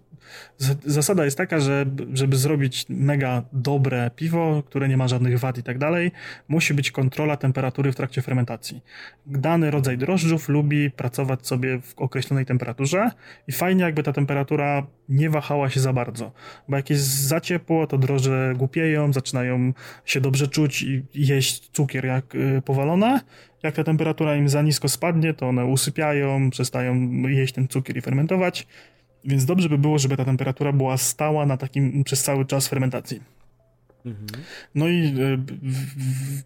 Zasada jest taka, że żeby zrobić mega dobre piwo, które nie ma żadnych wad i tak dalej, musi być kontrola temperatury w trakcie fermentacji. Dany rodzaj drożdżów lubi pracować sobie w określonej temperaturze i fajnie, jakby ta temperatura nie wahała się za bardzo, bo jak jest za ciepło, to drożdże głupieją, zaczynają się dobrze czuć i jeść cukier jak y, powalone, jak ta temperatura im za nisko spadnie, to one usypiają, przestają jeść ten cukier i fermentować. Więc dobrze by było, żeby ta temperatura była stała na takim przez cały czas fermentacji. Mhm. No i y,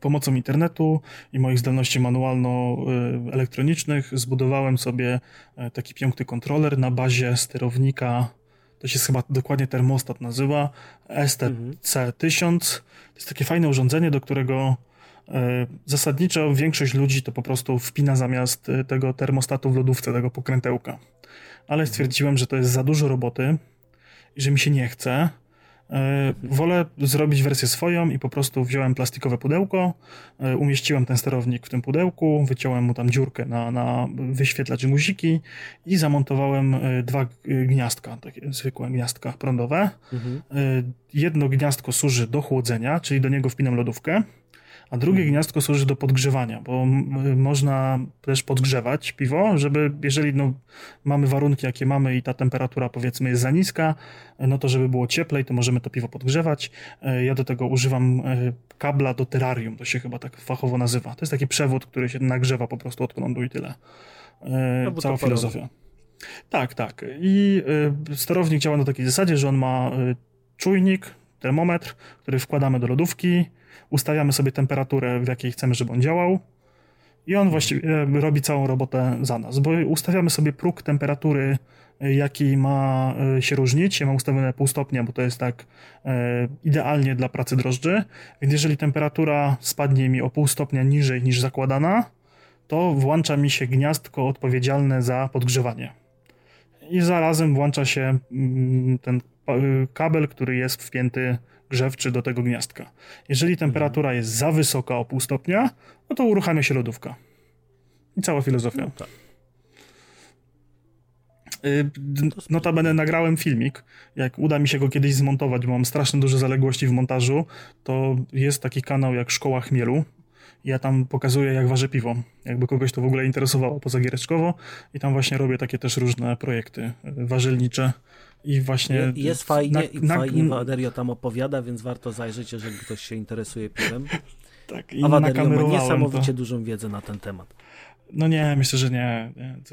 pomocą internetu i moich zdolności manualno-elektronicznych zbudowałem sobie e, taki piękny kontroler na bazie sterownika. To się chyba dokładnie termostat nazywa STC1000. Mhm. To jest takie fajne urządzenie, do którego E, zasadniczo większość ludzi to po prostu wpina zamiast e, tego termostatu w lodówce, tego pokrętełka. Ale stwierdziłem, że to jest za dużo roboty i że mi się nie chce. E, wolę zrobić wersję swoją i po prostu wziąłem plastikowe pudełko, umieściłem ten sterownik w tym pudełku, wyciąłem mu tam dziurkę na, na wyświetlacz i guziki i zamontowałem dwa gniazdka, takie zwykłe gniazdka prądowe. Mhm. Jedno gniazdko służy do chłodzenia, czyli do niego wpinam lodówkę a drugie mhm. gniazdko służy do podgrzewania, bo można też podgrzewać piwo, żeby jeżeli no, mamy warunki, jakie mamy i ta temperatura powiedzmy jest za niska, no to żeby było cieplej, to możemy to piwo podgrzewać. E, ja do tego używam e, kabla do terrarium, to się chyba tak fachowo nazywa. To jest taki przewód, który się nagrzewa po prostu od prądu i tyle. No, cała filozofia. Tak, tak. I sterownik działa na takiej zasadzie, że on ma czujnik, termometr, który wkładamy do lodówki, ustawiamy sobie temperaturę, w jakiej chcemy, żeby on działał i on właściwie e, robi całą robotę za nas, bo ustawiamy sobie próg temperatury, e, jaki ma e, się różnić. Ja mam ustawione pół stopnia, bo to jest tak idealnie dla pracy drożdży, więc jeżeli temperatura spadnie mi o pół stopnia niżej niż zakładana, to włącza mi się gniazdko odpowiedzialne za podgrzewanie. I zarazem włącza się mm, ten kabel, który jest wpięty grzewczy do tego gniazdka. Jeżeli temperatura jest za wysoka o pół stopnia, no to uruchamia się lodówka. I cała filozofia. No tak. Y, notabene nagrałem filmik. Jak uda mi się go kiedyś zmontować, bo mam strasznie duże zaległości w montażu, to jest taki kanał jak Szkoła Chmielu. Ja tam pokazuję, jak waży piwo. Jakby kogoś to w ogóle interesowało poza giereczkowo. I tam właśnie robię takie też różne projekty y, warzelnicze i właśnie... Jest fajnie na, i na, fajnie Waderio tam opowiada, więc warto zajrzeć, jeżeli ktoś się interesuje piwem. tak, i A Waderio ma niesamowicie to... dużą wiedzę na ten temat. No nie, myślę, że nie.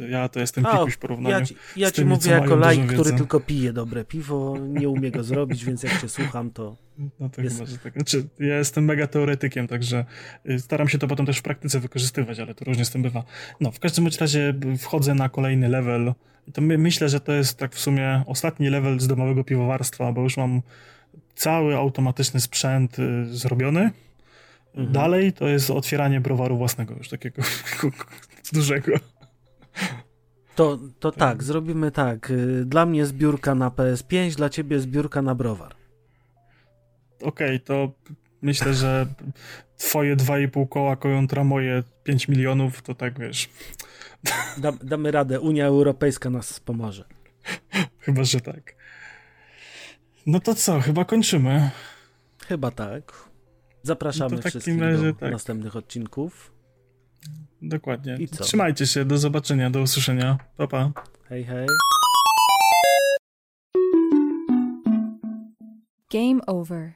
ja to jestem pikuś w porównaniu Ja ci, ja ci mówię jako laik, który tylko pije dobre piwo, nie umie go zrobić, więc jak cię słucham, to No to Jest- chyba, że tak. Znaczy, ja jestem mega teoretykiem, także y, staram się to potem też w praktyce wykorzystywać, ale to różnie z tym bywa. No, w każdym bądź razie wchodzę na kolejny level. To my, myślę, że to jest tak w sumie ostatni level z domowego piwowarstwa, bo już mam cały automatyczny sprzęt y, zrobiony. Mhm. Dalej to jest otwieranie browaru własnego, już takiego dużego. To, to tak, zrobimy tak. y, Dla mnie zbiórka na PS5, dla ciebie zbiórka na browar. Okej, to myślę, że twoje 2,5 koła kontra moje 5 milionów, to tak wiesz, Da, damy radę, Unia Europejska nas pomoże. chyba, że tak. No to co, chyba kończymy. Chyba tak. Zapraszamy No wszystkich razie do tak. następnych odcinków. Dokładnie. I co? Trzymajcie się, do zobaczenia, do usłyszenia. Pa, pa. Hej, hej. Game over.